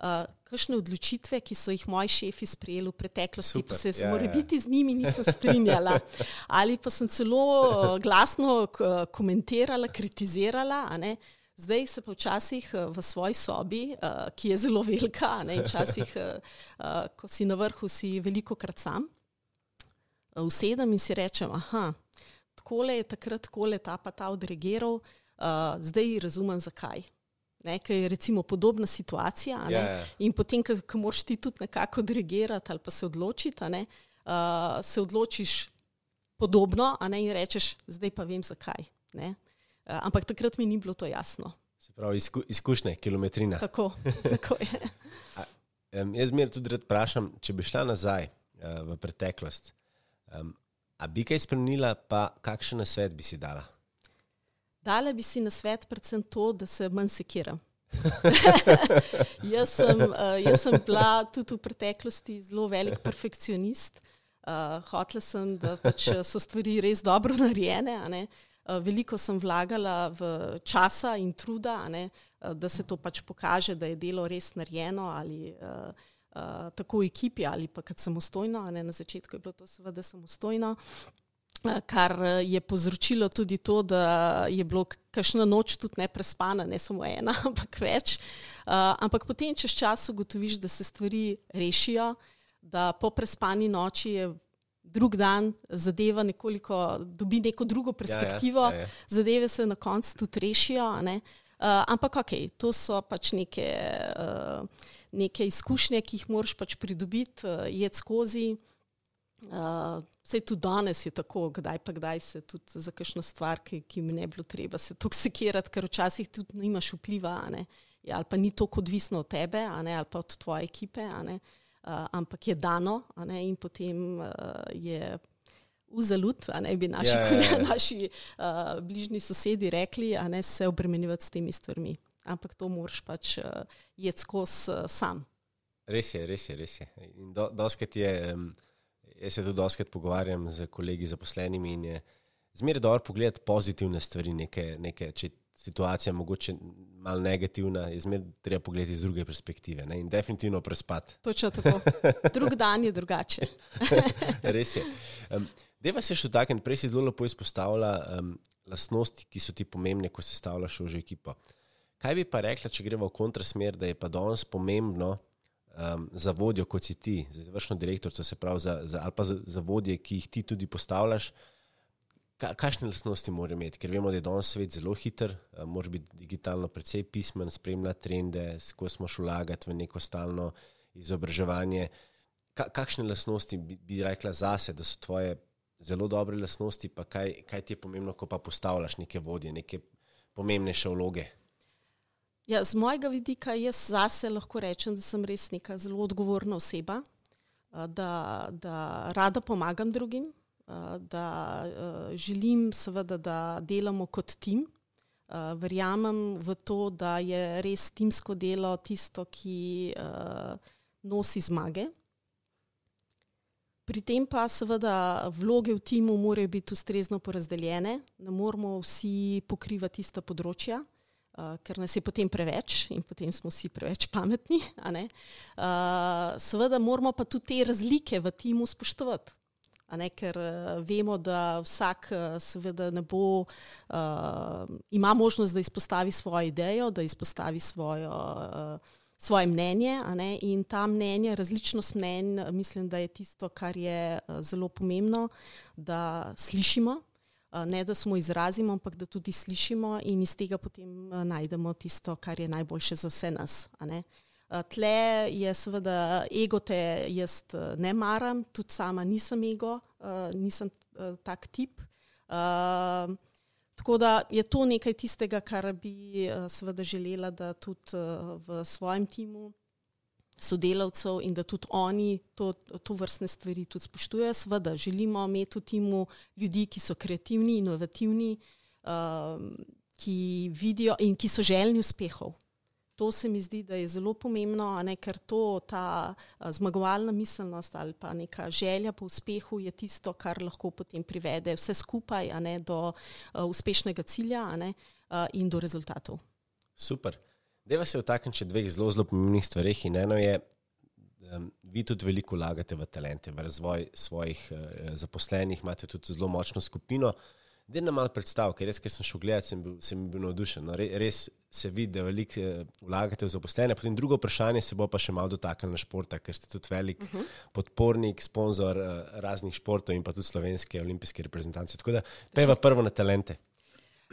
S2: uh, kakšne odločitve, ki so jih moji šefi sprejeli v preteklosti, Super, pa se ja, mora ja. biti z njimi nisem strinjala. Ali pa sem celo glasno komentirala, kritizirala. Zdaj se pa včasih v svoji sobi, uh, ki je zelo velika, ne, včasih, uh, ko si na vrhu, si veliko krat sam, usedem in si rečem, aha, takole je takrat takole ta pa ta odreagiral, uh, zdaj razumem zakaj. Ne, ker je recimo podobna situacija yeah. Ja, ja. in potem, ko moraš ti tudi nekako odreagirati ali pa se odločiti, ne, uh, se odločiš podobno ne, in rečeš, zdaj pa vem zakaj. Ne. Uh, ampak takrat mi ni bilo to jasno.
S1: Se pravi, izku, izkušnje, kilometrina.
S2: Tako, tako je.
S1: A, um, jaz zmeraj tudi rad vprašam, če bi šla nazaj uh, v preteklost. Um, A bi kaj spremenila, pa kakšen svet bi si dala?
S2: Dala bi si na svet predvsem to, da se manj sekiram. jaz, sem, uh, jaz sem bila tudi v preteklosti zelo velik perfekcionist. Uh, hotela sem, da pač so stvari res dobro narejene. Uh, veliko sem vlagala v časa in truda, uh, da se to pač pokaže, da je delo res narejeno. Ali, uh, uh, tako v ekipi ali pa kot samostojno. Ne, na začetku je bilo to seveda samostojno. Kar je povzročilo tudi to, da je bilo kakšna noč tudi ne prespana, ne samo ena, ampak več. Uh, ampak potem, čez čas, ugotoviš, da se stvari rešijo, da po prespani noči je drug dan zadeva nekoliko, dobi neko drugo perspektivo, ja, ja, ja, ja. zadeve se na koncu tudi rešijo. Uh, ampak ok, to so pač neke. Uh, neke izkušnje, ki jih moraš pač pridobiti, uh, jed skozi. Uh, Vse tudi danes je tako, kdaj pa kdaj se tudi za kakšno stvar, ki, ki mi ne bilo treba se toksikirati, ker včasih tudi nimaš vpliva, ja, ali pa ni to odvisno od tebe, ali pa od tvoje ekipe, uh, ampak je dano in potem uh, je v zalud, a ne bi naši, ja, ja, ja. naši uh, bližnji sosedi rekli, a ne se obremenjevati s temi stvarmi. Ampak to moraš pač uh, jeti skozi uh, sam.
S1: Res je, res je. Res je. Do, je um, jaz se tudi doskrat pogovarjam z kolegi zaposlenimi in je zmeraj dobro pogledati pozitivne stvari, neke, neke, če situacija mogoče malo negativna, je zmeraj treba pogledati iz druge perspektive ne? in definitivno prespati.
S2: Točno tako. Drug dan je drugače.
S1: res je. Um, Deva se še tako, prej si zelo lepo izpostavila um, lastnosti, ki so ti pomembne, ko se stavljaš v že ekipo. Kaj bi pa rekla, če gremo v kontrasmer, da je pa danes pomembno um, za vodjo, kot si ti, za izvršno direktorico, se pravi, za, za, ali pa za, za vodje, ki jih ti tudi postavljaš, ka, kakšne lastnosti mora imeti? Ker vemo, da je danes svet zelo hiter, um, mora biti digitalno precej pismen, spremljati trende, ko smo šli vlagati v neko stalno izobraževanje. Ka, kakšne lastnosti bi, bi rekla zase, da so tvoje? zelo dobre lastnosti, pa kaj, kaj ti je pomembno, ko pa postavljaš neke vodje, neke pomembnejše vloge.
S2: Ja, z mojega vidika jaz zase lahko rečem, da sem res neka zelo odgovorna oseba, da, da rada pomagam drugim, da želim seveda, da delamo kot tim. Verjamem v to, da je res timsko delo tisto, ki nosi zmage. Pri tem pa seveda vloge v timu morajo biti ustrezno porazdeljene, ne moramo vsi pokrivati ista področja, uh, ker nas je potem preveč in potem smo vsi preveč pametni. Uh, seveda moramo pa tudi te razlike v timu spoštovati. Ne, ker uh, vemo, da vsak uh, seveda ne bo, uh, ima možnost, da izpostavi svojo idejo, da izpostavi svojo uh, svoje mnenje ne, in ta mnenja, različnost mnenj, mislim, da je tisto, kar je uh, zelo pomembno, da slišimo, ne da smo izrazimo, ampak da tudi slišimo in iz tega potem uh, najdemo tisto, kar je najboljše za vse nas. Tle je seveda ego, te jaz ne maram, tudi sama nisem ego, nisem tak tip. Tako da je to nekaj tistega, kar bi seveda želela, da tudi v svojem timu sodelavcev in da tudi oni to, to vrstne stvari tudi spoštujejo. Seveda želimo imeti v timu ljudi, ki so kreativni, inovativni, uh, ki vidijo in ki so željni uspehov. To se mi zdi, da je zelo pomembno, ne, ker to, ta zmagovalna miselnost ali pa neka želja po uspehu je tisto, kar lahko potem privede vse skupaj ne, do uh, uspešnega cilja ne, uh, in do rezultatov.
S1: Super. Deva se vtakniti še dveh zelo, zelo pomembnih stvareh. In eno je, um, vi tudi veliko vlagate v talente, v razvoj svojih uh, zaposlenih, imate tudi zelo močno skupino. Da nam malo predstav, ker res, ker sem šel gledati, sem bil, sem bil navdušen. No, res se vidi, da veliko eh, vlagate v zaposlene. Potem drugo vprašanje se bo pa še malo dotaknilo športa, ker ste tudi velik uh mhm. -huh. podpornik, sponzor uh, raznih športov in pa tudi slovenske olimpijske reprezentance. Tako da peva prvo na talente.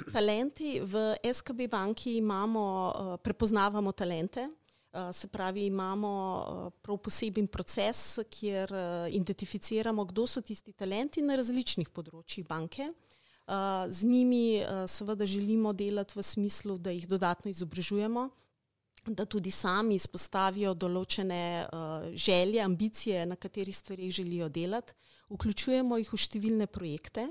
S2: Talenti v SKB banki imamo, uh, prepoznavamo talente. Uh, se pravi, imamo uh, prav poseben proces, kjer uh, identificiramo, kdo so tisti talenti na različnih področjih banke. Z njimi seveda želimo delati v smislu, da jih dodatno izobražujemo, da tudi sami izpostavijo določene želje, ambicije, na katerih stvarih želijo delati. Vključujemo jih v številne projekte,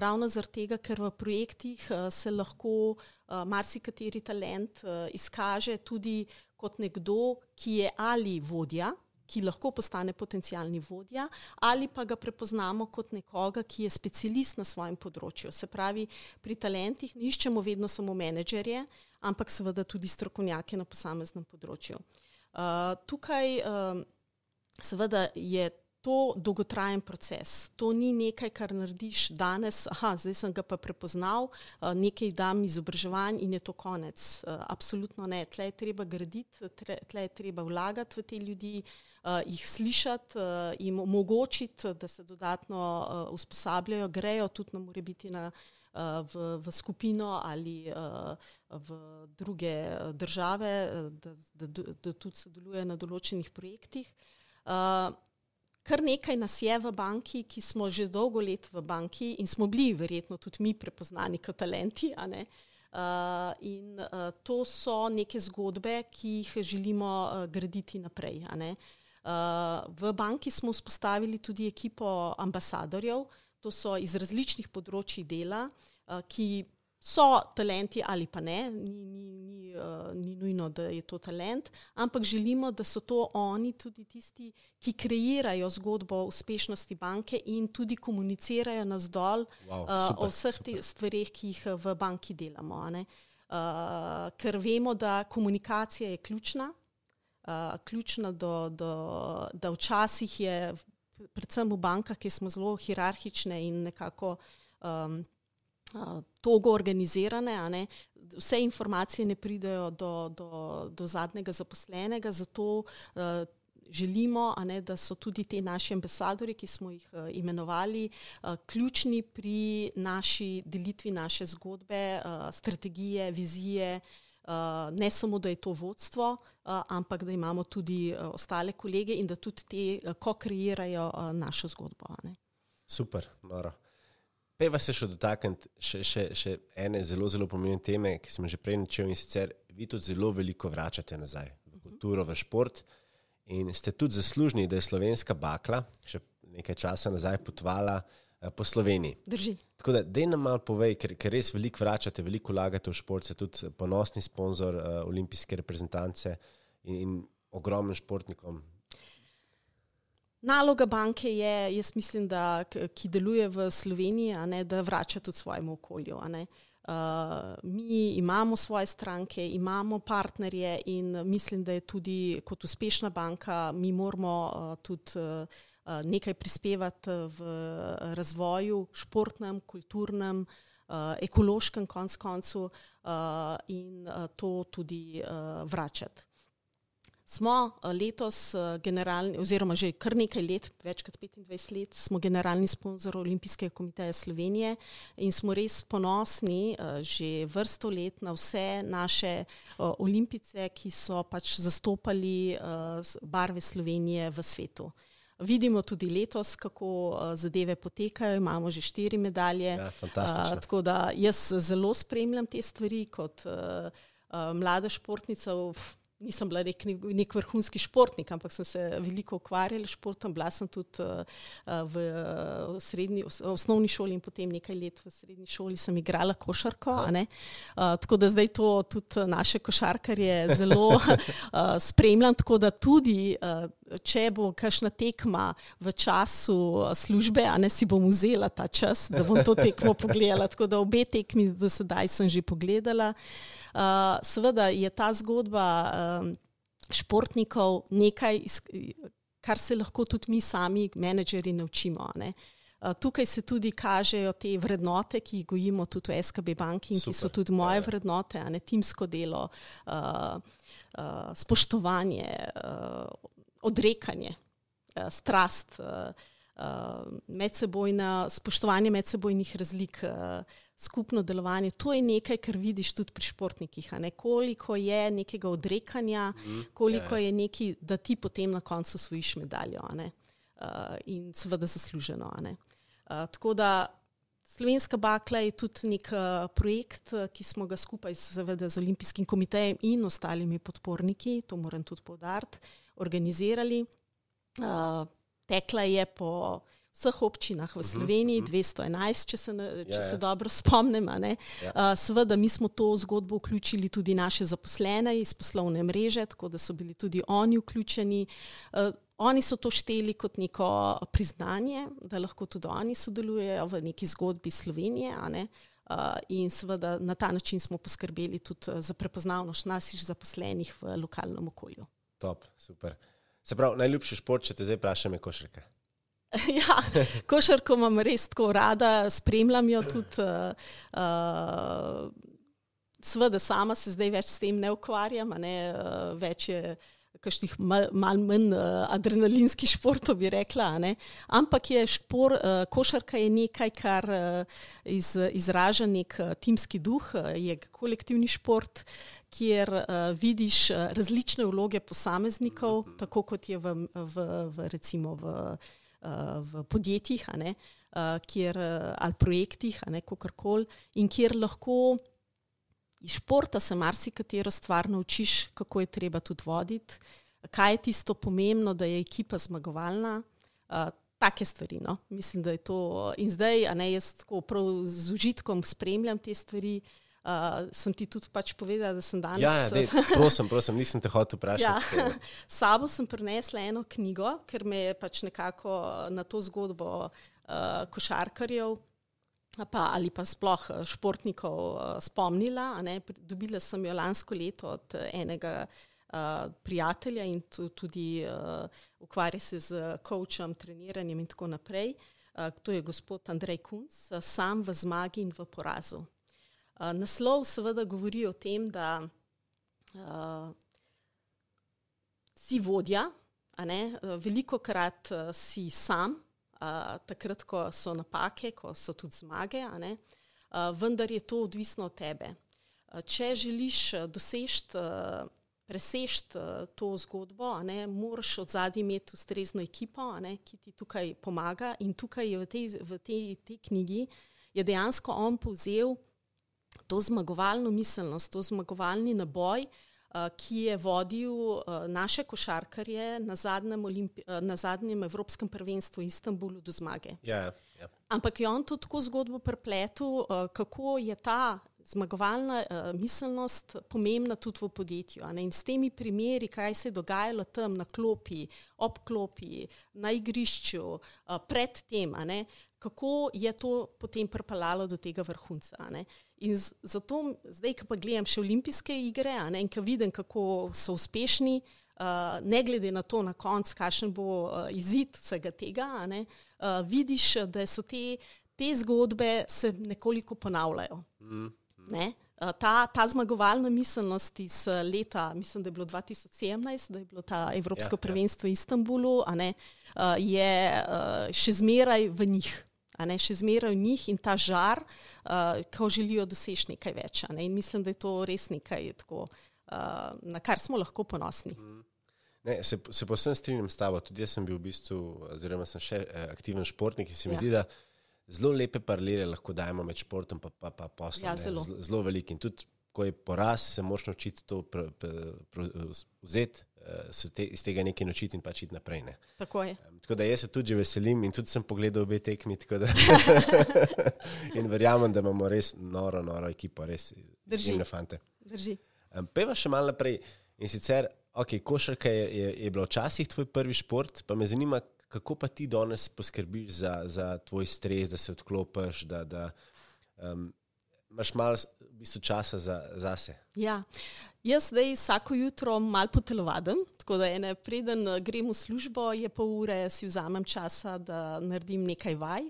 S2: ravno zaradi tega, ker v projektih uh, se lahko uh, marsikateri talent uh, izkaže tudi kot nekdo, ki je ali vodja, ki lahko postane potencijalni vodja, ali pa ga prepoznamo kot nekoga, ki je specialist na svojem področju. Se pravi, pri talentih ne iščemo vedno samo menedžerje, ampak seveda tudi strokovnjake na posameznem področju. Uh, tukaj uh, seveda je to dolgotrajen proces. To ni nekaj, kar narediš danes, aha, zdaj sem ga pa prepoznal, eh, nekaj dam izobraževanj in je to konec. Eh, absolutno ne. Tle je treba graditi, tle je treba vlagati v te ljudi, eh, jih slišati, jim omogočiti, da se dodatno usposabljajo, grejo tudi na more biti na v, v skupino ali v druge države, da, da, da tudi sodeluje na določenih projektih. Kar nekaj nas je v banki, ki smo že dolgo let v banki in smo bili verjetno tudi mi prepoznani kot talenti. Uh, in uh, to so neke zgodbe, ki jih želimo uh, graditi naprej. Uh, v banki smo vzpostavili tudi ekipo ambasadorjev, to so iz različnih področji dela, uh, ki so talenti ali pa ne, ni, ni, ni, uh, ni nujno, da je to talent, ampak želimo, da so to oni tudi tisti, ki kreirajo zgodbo uspešnosti banke in tudi komunicirajo nas dol wow, uh, o vseh teh stvarih, ki jih v banki delamo. Uh, ker vemo, da komunikacija je ključna, uh, ključna do, do, da včasih je, predvsem v bankah, ki smo zelo hierarhične in nekako. Um, togo organizirane, vse informacije ne pridejo do, do, do zadnjega zaposlenega, zato uh, želimo, ne, da so tudi ti naši ambasadori, ki smo jih uh, imenovali, uh, ključni pri naši delitvi naše zgodbe, uh, strategije, vizije. Uh, ne samo, da je to vodstvo, uh, ampak da imamo tudi uh, ostale kolege in da tudi te, uh, ko kreirajo uh, našo zgodbo.
S1: Super, noro. Pejva se še dotakniti še, še, še ene zelo, zelo pomembne teme, ki smo že prej načeli in sicer vi tudi zelo veliko vračate nazaj v kulturo, v šport in ste tudi zaslužni, da je slovenska bakla še nekaj časa nazaj potvala uh, po Sloveniji.
S2: Drži.
S1: Tako da, da nam malo povej, ker, ker res veliko vračate, veliko vlagate v šport, ste tudi ponosni sponzor uh, olimpijske reprezentance in, in ogromnim športnikom.
S2: Naloga banke je, jaz mislim, da ki deluje v Sloveniji, ne, da vrača tudi svojemu okolju. Uh, mi imamo svoje stranke, imamo partnerje in mislim, da je tudi kot uspešna banka, mi moramo uh, tudi uh, nekaj prispevati v razvoju, športnem, kulturnem, uh, ekološkem, konc koncu uh, in uh, to tudi uh, vračati. Smo eh, letos eh, generalni, oziroma že kar nekaj let, več kot 25 let, smo generalni sponzor Olimpijskega komiteja Slovenije in smo res ponosni eh, že vrsto let na vse naše olimpice, ki so pač zastopali barve Slovenije v svetu. Vidimo tudi letos, kako zadeve potekajo, imamo že štiri medalje.
S1: Ja,
S2: tako da jaz zelo spremljam te stvari kot uh, mlada športnica. Nisem bila nek, nek vrhunski športnik, ampak sem se veliko ukvarjala s športom. Bila sem tudi uh, v, v, srednji, osnovni šoli in potem nekaj let v srednji šoli sem igrala košarko. Uh, tako da zdaj to tudi naše košarkarje zelo uh, spremljam. Tako da tudi, uh, če bo kakšna tekma v času službe, a ne si bom vzela ta čas, da bom to tekmo pogledala. Tako da obe tekmi do sedaj sem že pogledala. Uh, seveda je ta zgodba um, športnikov nekaj, kar se lahko tudi mi sami, menedžeri, naučimo. Uh, tukaj se tudi kažejo te vrednote, ki jih gojimo tudi v SKB banki in Super. ki so tudi moje ja, ja. vrednote, ne, timsko delo, uh, uh, spoštovanje, uh, odrekanje, uh, strast, uh, uh, medsebojna, spoštovanje medsebojnih razlik. Uh, skupno delovanje. To je nekaj, kar vidiš tudi pri športnikih. Koliko je nekega odrekanja, mm, koliko je, je neki, da ti potem na koncu svojiš medaljo uh, in seveda zasluženo. Uh, tako da Slovenska bakla je tudi nek uh, projekt, ki smo ga skupaj seveda, z Olimpijskim komitejem in ostalimi podporniki, to moram tudi povdariti, organizirali. Uh, tekla je po vseh občinah v mhm, Sloveniji, 211, mhm. če se, če se ja, ja. dobro spomnim. Ja. Seveda, mi smo to zgodbo vključili tudi naše zaposlene iz poslovne mreže, tako da so bili tudi oni vključeni. Oni so to šteli kot neko priznanje, da lahko tudi oni sodelujejo v neki zgodbi Slovenije. In seveda na ta način smo poskrbeli tudi za prepoznavnost naših zaposlenih v lokalnem okolju.
S1: Top, super. Se pravi, najljubši šport, če te zdaj vprašam, je košarka.
S2: Ja, košarko imam res tako rada, spremljam jo tudi. Uh, uh, Sveda, sama se zdaj več s tem ne ukvarjam, ne, uh, več je kakšnih malo mal manj uh, adrenalinskih športov, bi rekla. Ampak je špor, uh, košarka je nekaj, kar uh, iz, izraža nek uh, timski duh, uh, je kolektivni šport, kjer uh, vidiš uh, različne vloge posameznikov, mm -hmm. tako kot je v, v, v, recimo v, v podjetjih, uh, kjer, uh, ali projektih, kako koli, in kjer lahko. Iz športa se marsikatero stvar naučiš, kako je treba tudi voditi, kaj je tisto pomembno, da je ekipa zmagovalna. Uh, take stvari. No? Mislim, da je to. In zdaj, a ne jaz tako prav z užitkom spremljam te stvari. Uh, sem ti tudi pač povedala, da sem danes.
S1: Ja, ja dej, prosim, prosim, nisem te hotel vprašati.
S2: Ja. Sabo sem prinesla eno knjigo, ker me je pač nekako na to zgodbo uh, košarkarjev pa, ali pa sploh eh, športnikov uh, spomnila. Dobila sem jo lansko leto od enega uh, prijatelja in tudi uh, ukvarja se z coachom, treniranjem in tako naprej. Uh, to je gospod Andrej Kunc, uh, sam v zmagi in v porazu. Uh, naslov seveda govori o tem, da uh, si vodja, veliko krat uh, si sam, takrat, ko so napake, ko so tudi zmage, uh, vendar je to odvisno od tebe. Uh, če želiš doseči, uh, preseči uh, to zgodbo, ne, moraš od zadnji imeti ustrezno ekipo, ne, ki ti tukaj pomaga. In tukaj v tej, v tej, tej knjigi je dejansko on povzel to zmagovalno miselnost, to zmagovalni naboj. Eh, ki je vodil eh, naše košarkarje na zadnjem, Olimpi eh, na zadnjem Evropskem prvenstvu v Istanbulu do zmage.
S1: Yeah, ja, yeah. Ja.
S2: Ampak je on to tako zgodbo prepletel, kako je ta zmagovalna miselnost pomembna tudi v podjetju. In s temi primeri, kaj se je dogajalo tam na klopi, ob klopi, na igrišču, pred tem, kako je to potem pripeljalo do tega vrhunca. In zato, zdaj, ko pa gledam še olimpijske igre ne, in ko vidim, kako so uspešni, uh, ne glede na to, na koncu, kakšen bo uh, izid vsega tega, ne, uh, vidiš, da so te, te zgodbe se nekoliko ponavljajo. Mm. Ne? Ta, ta zmagovalna miselnost iz leta, mislim, da je bilo 2017, da je bilo ta Evropsko ja, ja. prvenstvo ja. v Istanbulu, ne, je še zmeraj v njih ne še zmeraj v njih in ta žar, uh, ko želijo doseči nekaj več. Ne? In mislim, da je to res nekaj, tako, uh, na kar smo lahko ponosni.
S1: Mm. Ne, se se posebej strinjam s tabo. Tudi jaz sem bil v bistvu, oziroma sem še eh, aktiven športnik in se mi ja. zdi, da zelo lepe paralele lahko dajemo med športom in pa, pa, pa poslom. Ja, zelo. zelo veliko. In tudi, ko je poraz, se moraš naučiti to vzeti se te, iz tega nekaj naučiti in pač iti naprej. Ne.
S2: Tako je.
S1: Um, tako da jaz se tudi veselim in tudi sem pogledal obe tekmi. in verjamem, da imamo res noro, noro ekipo, res
S2: držine
S1: fante.
S2: Drži.
S1: Um, peva še malo naprej. In sicer, ok, košarka je, je, je bila včasih tvoj prvi šport, pa me zanima, kako pa ti danes poskrbiš za, za tvoj stres, da se odklopiš, da, da um, imaš malo v bistvu časa za, za sebe.
S2: Ja. Jaz zdaj vsako jutro malo potelovadim, tako da ene, preden eh, grem v službo, je pol ure, si vzamem časa, da naredim nekaj vaj.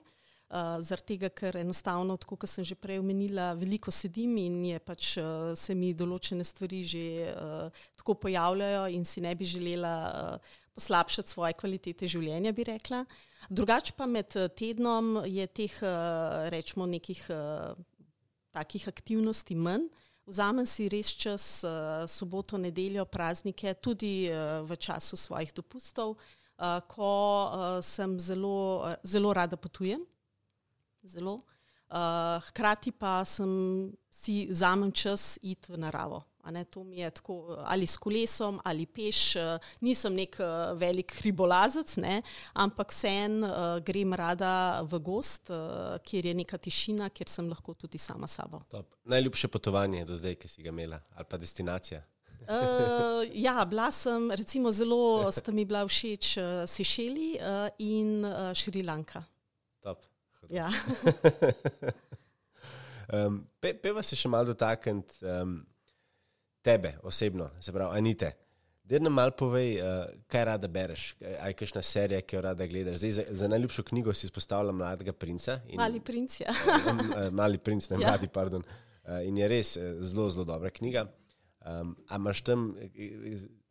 S2: Uh, Zaradi tega, ker enostavno, tako kot sem že prej omenila, veliko sedim in pač, uh, se mi določene stvari že uh, tako pojavljajo, in si ne bi želela uh, poslabšati svoje kvalitete življenja, bi rekla. Drugače pa med tednom je teh, uh, rečemo, nekih uh, takih aktivnosti manj. Vzamem si res čas, uh, soboto, nedeljo, praznike, tudi uh, v času svojih dopustov, uh, ko sem zelo, zelo rada potujem. Zelo. Hkrati pa sem si vzamem čas iti v naravo. Ne, to mi je tako ali s kolesom ali peš, eh, nisem nek eh, velik hribolazec, ne, ampak vseeno uh, grem rada v gost, kjer je neka tišina, kjer sem lahko tudi sama sabo.
S1: Top. Najljubše potovanje do zdaj, ki si ga imela, ali pa destinacija?
S2: Uh, ja, bila sem, recimo, zelo sta mi bila všeč uh, Sešeli uh, in uh, Šrilanka. Ja.
S1: um, pe, peva se še malo dotakniti. Um, tebe osebno, se pravi, Anite. Da nam malo povej, uh, kaj rada bereš, aj kakšna serija, ki jo rada gledaš. Zdaj, za, za najljubšo knjigo si izpostavljam Mladega princa.
S2: In, mali princ, ja.
S1: uh, mali princ, ne ja. mladi, pardon. Uh, in je res zelo, zelo dobra knjiga. Um, a imaš tam,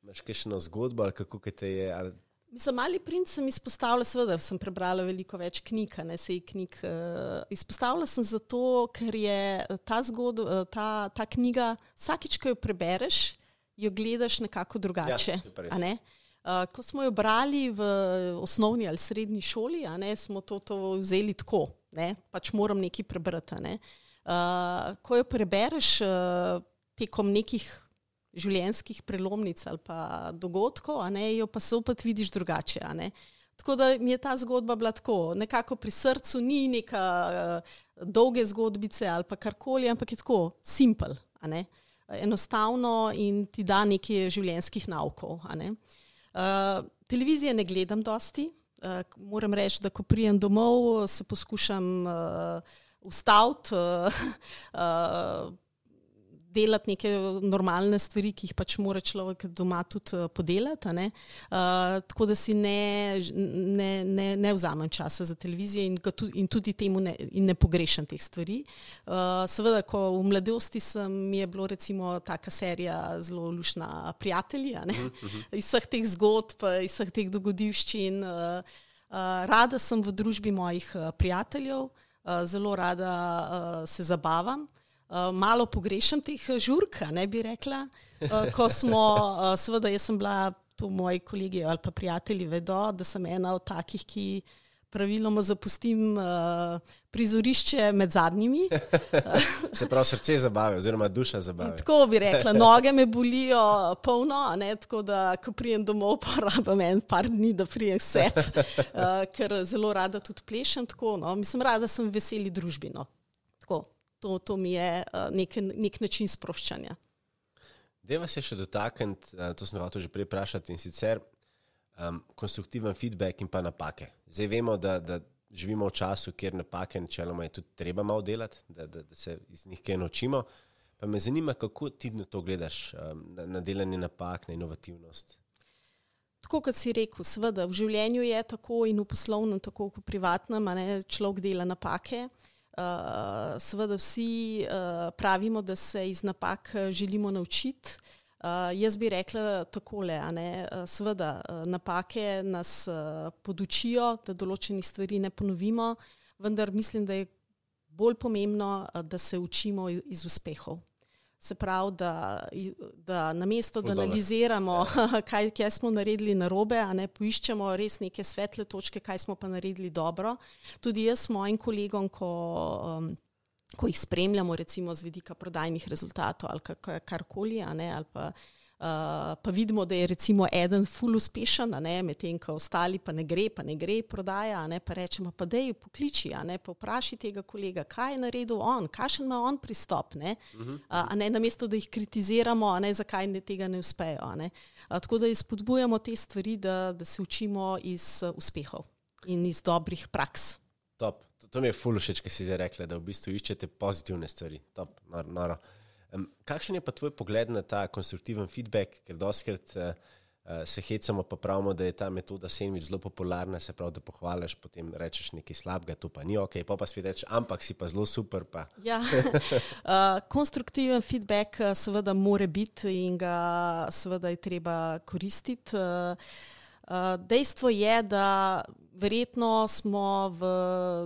S1: Imaš na zgodbo ali kako te je? Ali...
S2: Mislim, mali princ sem izpostavila, seveda sem prebrala veliko več knjig, ne se jih knjig. Uh, izpostavila sem zato, ker je ta, zgod, uh, ta, ta knjiga, vsakič, ko jo prebereš, jo gledaš nekako drugače. Ja, ne? uh, ko smo jo brali v osnovni ali srednji šoli, ne, smo to, to vzeli tako, ne? pač moram nekaj prebrati. Ne? Uh, ko jo prebereš uh, tekom nekih življenjskih prelomnic ali pa dogodkov, ne, jo pa se opet vidiš drugače. Tako da mi je ta zgodba bila tako, nekako pri srcu, ni neka uh, dolge zgodbice ali karkoli, ampak je tako simpel, enostavno in ti da nekaj življenjskih naukov. Ne. Uh, televizije ne gledam dosti. Uh, moram reči, da ko prijem domov, se poskušam uh, ustaviti. Uh, uh, delati neke normalne stvari, ki jih pač mora človek doma tudi uh, podelati. Uh, tako da si ne, ne, ne, ne vzamem časa za televizijo in, tu, in tudi temu ne, in ne pogrešam teh stvari. Uh, seveda, ko v mladosti sem, mi je bilo recimo taka serija zelo lušna prijatelja, uh mhm, -huh. Mhm. iz vseh teh zgodb, iz vseh teh dogodivščin. Uh, uh, rada sem v družbi mojih uh, prijateljev, uh, zelo rada uh, se zabavam. Eh, malo pogrešam teh eh, žurk, ne bi rekla. Uh, ko smo, uh, seveda, jaz sem bila, tu moji kolegi ali pa prijatelji vedo, da sem ena od takih, ki praviloma zapustim uh, prizorišče med zadnjimi.
S1: Se pravi, srce zabave, oziroma duša zabave.
S2: Tako bi rekla, noge me bolijo polno, ne, tako da, ko prijem domov, pa rabim en par dni, da prijem sep, uh, ker zelo rada tudi plešem. Tako, no. Mislim, rada sem veseli družbino. Tako to, to mi je uh, nek, nek način sproščanja.
S1: Deva se še dotakniti, uh, to sem hotel že prej vprašati in sicer um, konstruktiven feedback in pa napake. Zdaj vemo, da, da živimo v času, kjer napake načeloma je tudi treba malo delati, da, da, da se iz njih kaj naučimo. Pa me zanima, kako ti na to gledaš, um, na, na delanje napak, na inovativnost.
S2: Tako kot si rekel, seveda v življenju je tako in v poslovnem, tako kot v privatnem, ne, človek dela napake. Uh, Uh, seveda vsi uh, pravimo, da se iz napak eh, želimo naučiti. Uh, jaz bi rekla takole, uh, seveda napake nas podučijo, da določenih stvari ne ponovimo, vendar mislim, da je bolj pomembno, da se učimo iz uspehov. Se pravi, da, da na mesto, da analiziramo, ja. kaj, kaj smo naredili na robe, a ne poiščemo res neke svetle točke, kaj smo pa naredili dobro. Tudi jaz s mojim kolegom, ko, um, ko jih spremljamo, recimo z vidika prodajnih rezultatov ali karkoli, ali pa Uh, pa vidimo, da je recimo eden ful uspešen, medtem ko ostali pa ne gre, pa ne gre prodaja, ne, pa rečemo, pa da je pokliči, ne, pa vpraši tega kolega, kaj je naredil on, kakšen ima on pristop, ne, uh -huh. uh, ne namesto da jih kritiziramo, ne, zakaj ne, tega ne uspejo. Ne. Uh, tako da izpodbujamo te stvari, da, da se učimo iz uh, uspehov in iz dobrih praks.
S1: Top. To, to mi je ful všeč, kaj si zdaj rekla, da v bistvu iščete pozitivne stvari. Top, noro. noro. Um, kakšen je pa tvoj pogled na ta konstruktiven feedback, ker doskrat uh, uh, se hecamo, pa pravimo, da je ta metoda sandwich zelo popularna, se pravi, da pohvališ, potem rečeš nekaj slabega, to pa ni ok, pa pa spet rečeš, ampak si pa zelo super. Pa.
S2: Ja, uh, konstruktiven feedback seveda more biti in ga seveda je treba koristiti. Uh, uh, dejstvo je, da verjetno smo v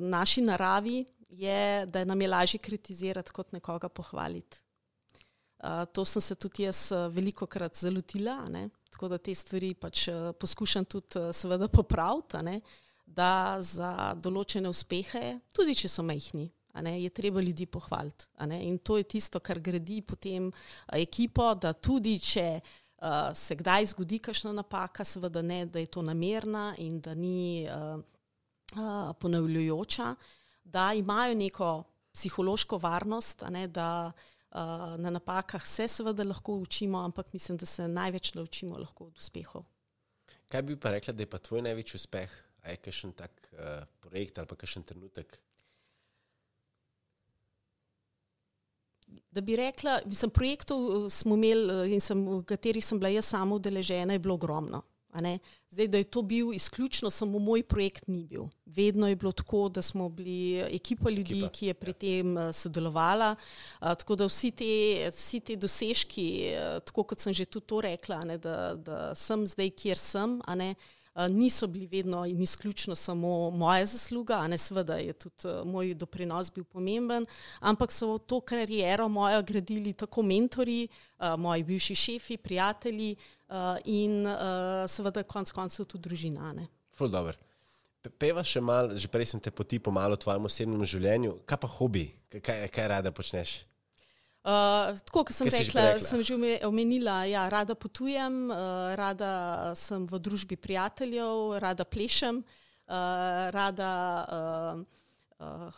S2: naši naravi, je, da nam je lažje kritizirati, kot nekoga pohvaliti. Uh, to sem se tudi jaz veliko krat zalotila, ne? tako da te stvari pač uh, poskušam tudi uh, seveda popraviti, ne? da za določene uspehe, tudi če so majhni, je treba ljudi pohvaliti. In to je tisto, kar gradi potem uh, ekipo, da tudi če uh, se kdaj zgodi kakšna napaka, seveda ne, da je to namerna in da ni uh, uh, ponavljajoča, da imajo neko psihološko varnost, ne? da Eh, na napakah se seveda lahko učimo, ampak mislim, da se največ naučimo lahko od uspehov.
S1: Kaj bi pa rekla, da je pa tvoj največji uspeh? A je kakšen tak uh, projekt ali pa kakšen trenutek?
S2: Da bi rekla, mislim, projektov eh, smo imeli in sem, v katerih sem bila jaz sama udeležena, je bilo ogromno. Zdaj, da je to bil izključno samo moj projekt, ni bil. Vedno je bilo tako, da smo bili ekipa ljudi, ekipa. ki je pri ja. tem uh, sodelovala. Uh, tako da vsi te, vsi te dosežki, uh, tako kot sem že tudi to rekla, ne, da, da sem zdaj, kjer sem. Ne, Eh, niso bili vedno in izključno samo moja zasluga, a ne seveda je tudi uh, moj doprinos bil pomemben, ampak so to kariero mojo gradili tako mentori, uh, moji bivši šefi, prijatelji in seveda konc koncev tudi družina.
S1: Peva še malo, že prej sem te poti pomalo v tvojem osebnem življenju, kaj pa hobi, kaj, kaj rada počneš?
S2: Uh, tako kot sem rekla, rekla, sem že omenila, ja, rada potujem, uh, rada sem v družbi prijateljev, rada plešem, uh, rada uh,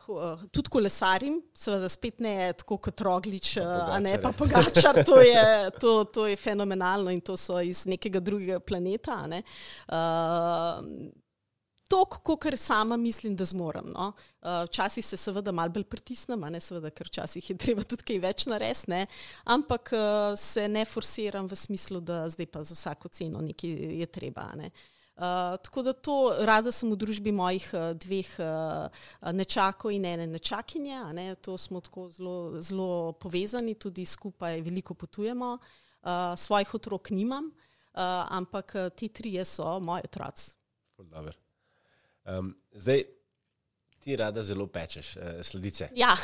S2: uh, tudi kolesarim, seveda spet ne tako kot roglič, uh, a ne pa pogačar. To je, to, to je fenomenalno in to so iz nekega drugega planeta toliko, kot sama mislim, da zmorem. No. Uh, včasih se seveda malo bolj pritisnem, ne seveda, ker včasih je treba tudi kaj več narediti, ampak uh, se ne forsiram v smislu, da zdaj pa za vsako ceno nekaj je treba. Ne. Uh, tako da to rada sem v družbi mojih uh, dveh uh, nečakov in ene nečakinje. Ne? To smo tako zelo, zelo povezani, tudi skupaj veliko potujemo. Uh, svojih otrok nimam, uh, ampak ti trije so moji otroci.
S1: Um, zdaj, ti rada zelo pečeš uh, sledice.
S2: Ja.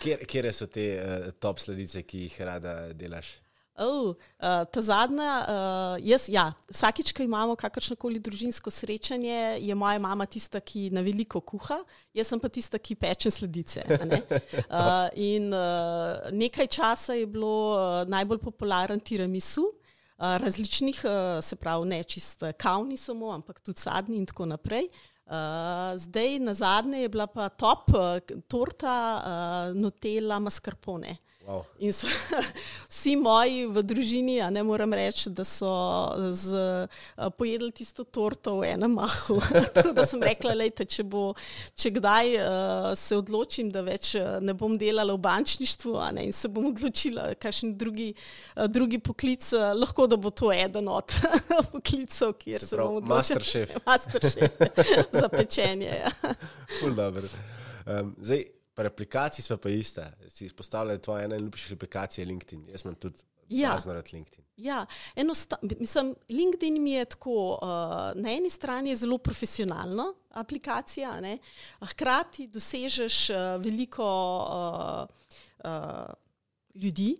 S1: Kje so te uh, top sledice, ki jih rada delaš?
S2: Oh, uh, ta zadnja, uh, jaz, ja, vsakič, ko imamo kakršno koli družinsko srečanje, je moja mama tista, ki na veliko kuha, jaz pa tista, ki peče sledice. Uh, in uh, nekaj časa je bilo uh, najbolj popularen tiramisu, različnih, se pravi, ne čist kavni samo, ampak tudi sadni in tako naprej. Zdaj, na zadnje je bila pa top torta Nutella mascarpone. Wow. In so, vsi moji v družini, a ne moram reči, da so z, uh, pojedli tisto torto v enem mahu. Tako da sem rekla, lejte, če, bo, če kdaj uh, se odločim, da več ne bom delala v bančništvu ne, in se bom odločila, kakšen drugi, uh, drugi poklic, uh, lahko da bo to eden od poklicov, kjer se, se bom odločila.
S1: Master
S2: šef. za pečenje. Ja.
S1: Um, zdaj, Pa aplikacij smo pa iste. Si izpostavljal, da je tvoja ena najljubših aplikacij LinkedIn. Jaz sem tudi ja. zaradi LinkedIn.
S2: Ja, mislim, LinkedIn mi je tako, uh, na eni strani je zelo profesionalna aplikacija, ne? hkrati dosežeš uh, veliko uh, uh, ljudi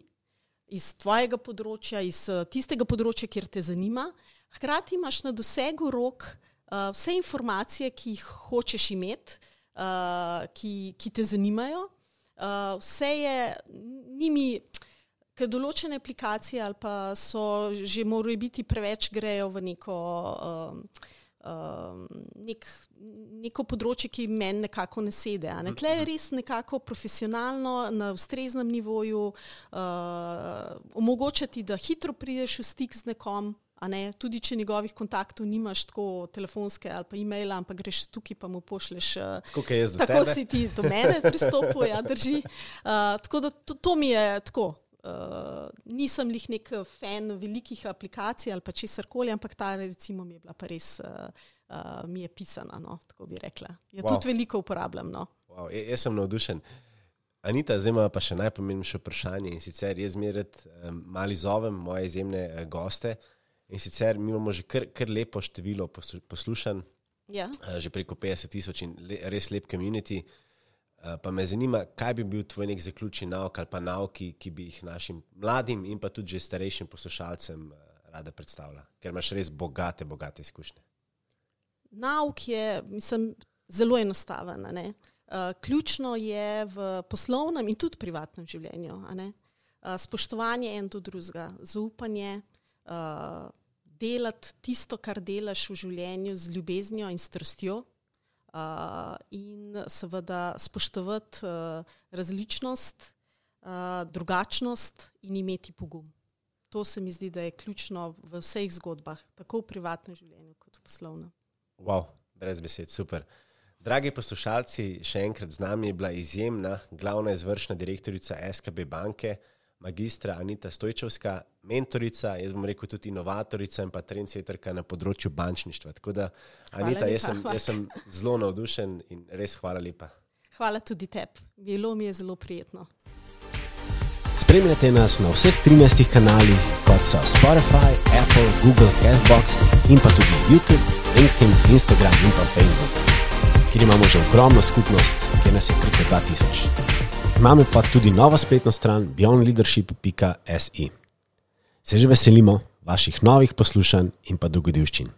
S2: iz tvojega področja, iz uh, tistega področja, kjer te zanima. Hkrati imaš na dosegu rok uh, vse informacije, ki jih hočeš imeti uh, ki, ki te zanimajo. Uh, vse je, njimi, ker določene aplikacije ali pa so že morali biti preveč grejo v neko. Uh, Uh, nek, neko področje, ki meni nekako ne sedi. Ne? Tle je res nekako profesionalno, na ustreznem nivoju, uh, omogočati, da hitro prideš v stik z nekom, Tudi če njegovih kontaktov nimaš tako telefonske ali pa e-maila, ampak greš tukaj pa mu pošleš.
S1: Eh, tako, tako
S2: si ti do mene pristopil, ja, drži. Uh, tako da to, to mi je tako. Uh, nisem jih nek fan velikih aplikacij ali pa česar koli, ampak ta recimo mi je bila pa res, uh, uh, mi je pisana, no, tako bi rekla. Je wow. tudi veliko uporabljam. No.
S1: Wow, jaz sem navdušen. Anita, zdaj ima pa še najpomembnejše vprašanje in sicer jaz zmeraj um, mali zovem moje izjemne uh, goste. In sicer mi imamo že kar, kar lepo število poslušanj,
S2: ja.
S1: uh, že preko 50 tisoč in le, res lep komunity. Uh, pa me zanima, kaj bi bil tvoj nek zaključni nauk ali pa nauki, ki bi jih našim mladim in pa tudi že starejšim poslušalcem uh, rada predstavila, ker imaš res bogate, bogate izkušnje.
S2: Nauk je, mislim, zelo enostaven. Uh, ključno je v poslovnem in tudi privatnem življenju. Uh, spoštovanje en do drugega, zaupanje. Uh, delati tisto, kar delaš v življenju z ljubeznijo in strastjo, uh, in seveda spoštovati uh, različnost, uh, drugačnost in imeti pogum. To se mi zdi, da je ključno v vseh zgodbah, tako v privatnem življenju kot v poslovnem.
S1: Wow, brez besed, super. Dragi poslušalci, še enkrat z nami je bila izjemna glavna izvršna direktorica SKB banke,
S3: magistra Anita Stojčevska, mentorica, jaz bom rekel tudi inovatorica in pa trendseterka na področju bančništva. Tako da, Anita, jaz sem, jaz sem zelo navdušen in res hvala lepa.
S2: Hvala tudi tebi, bilo mi je zelo prijetno.
S1: Spremljate nas na vseh 13 kanalih, kot so Spotify, Apple, Google, Castbox in pa tudi YouTube, LinkedIn, Instagram in pa Facebook, kjer imamo že ogromno skupnost, kjer nas je preko 2000. Imamo pa tudi novo spletno stran beyondleadership.se. Se že veselimo vaših novih poslušanj in pa dogodivščin.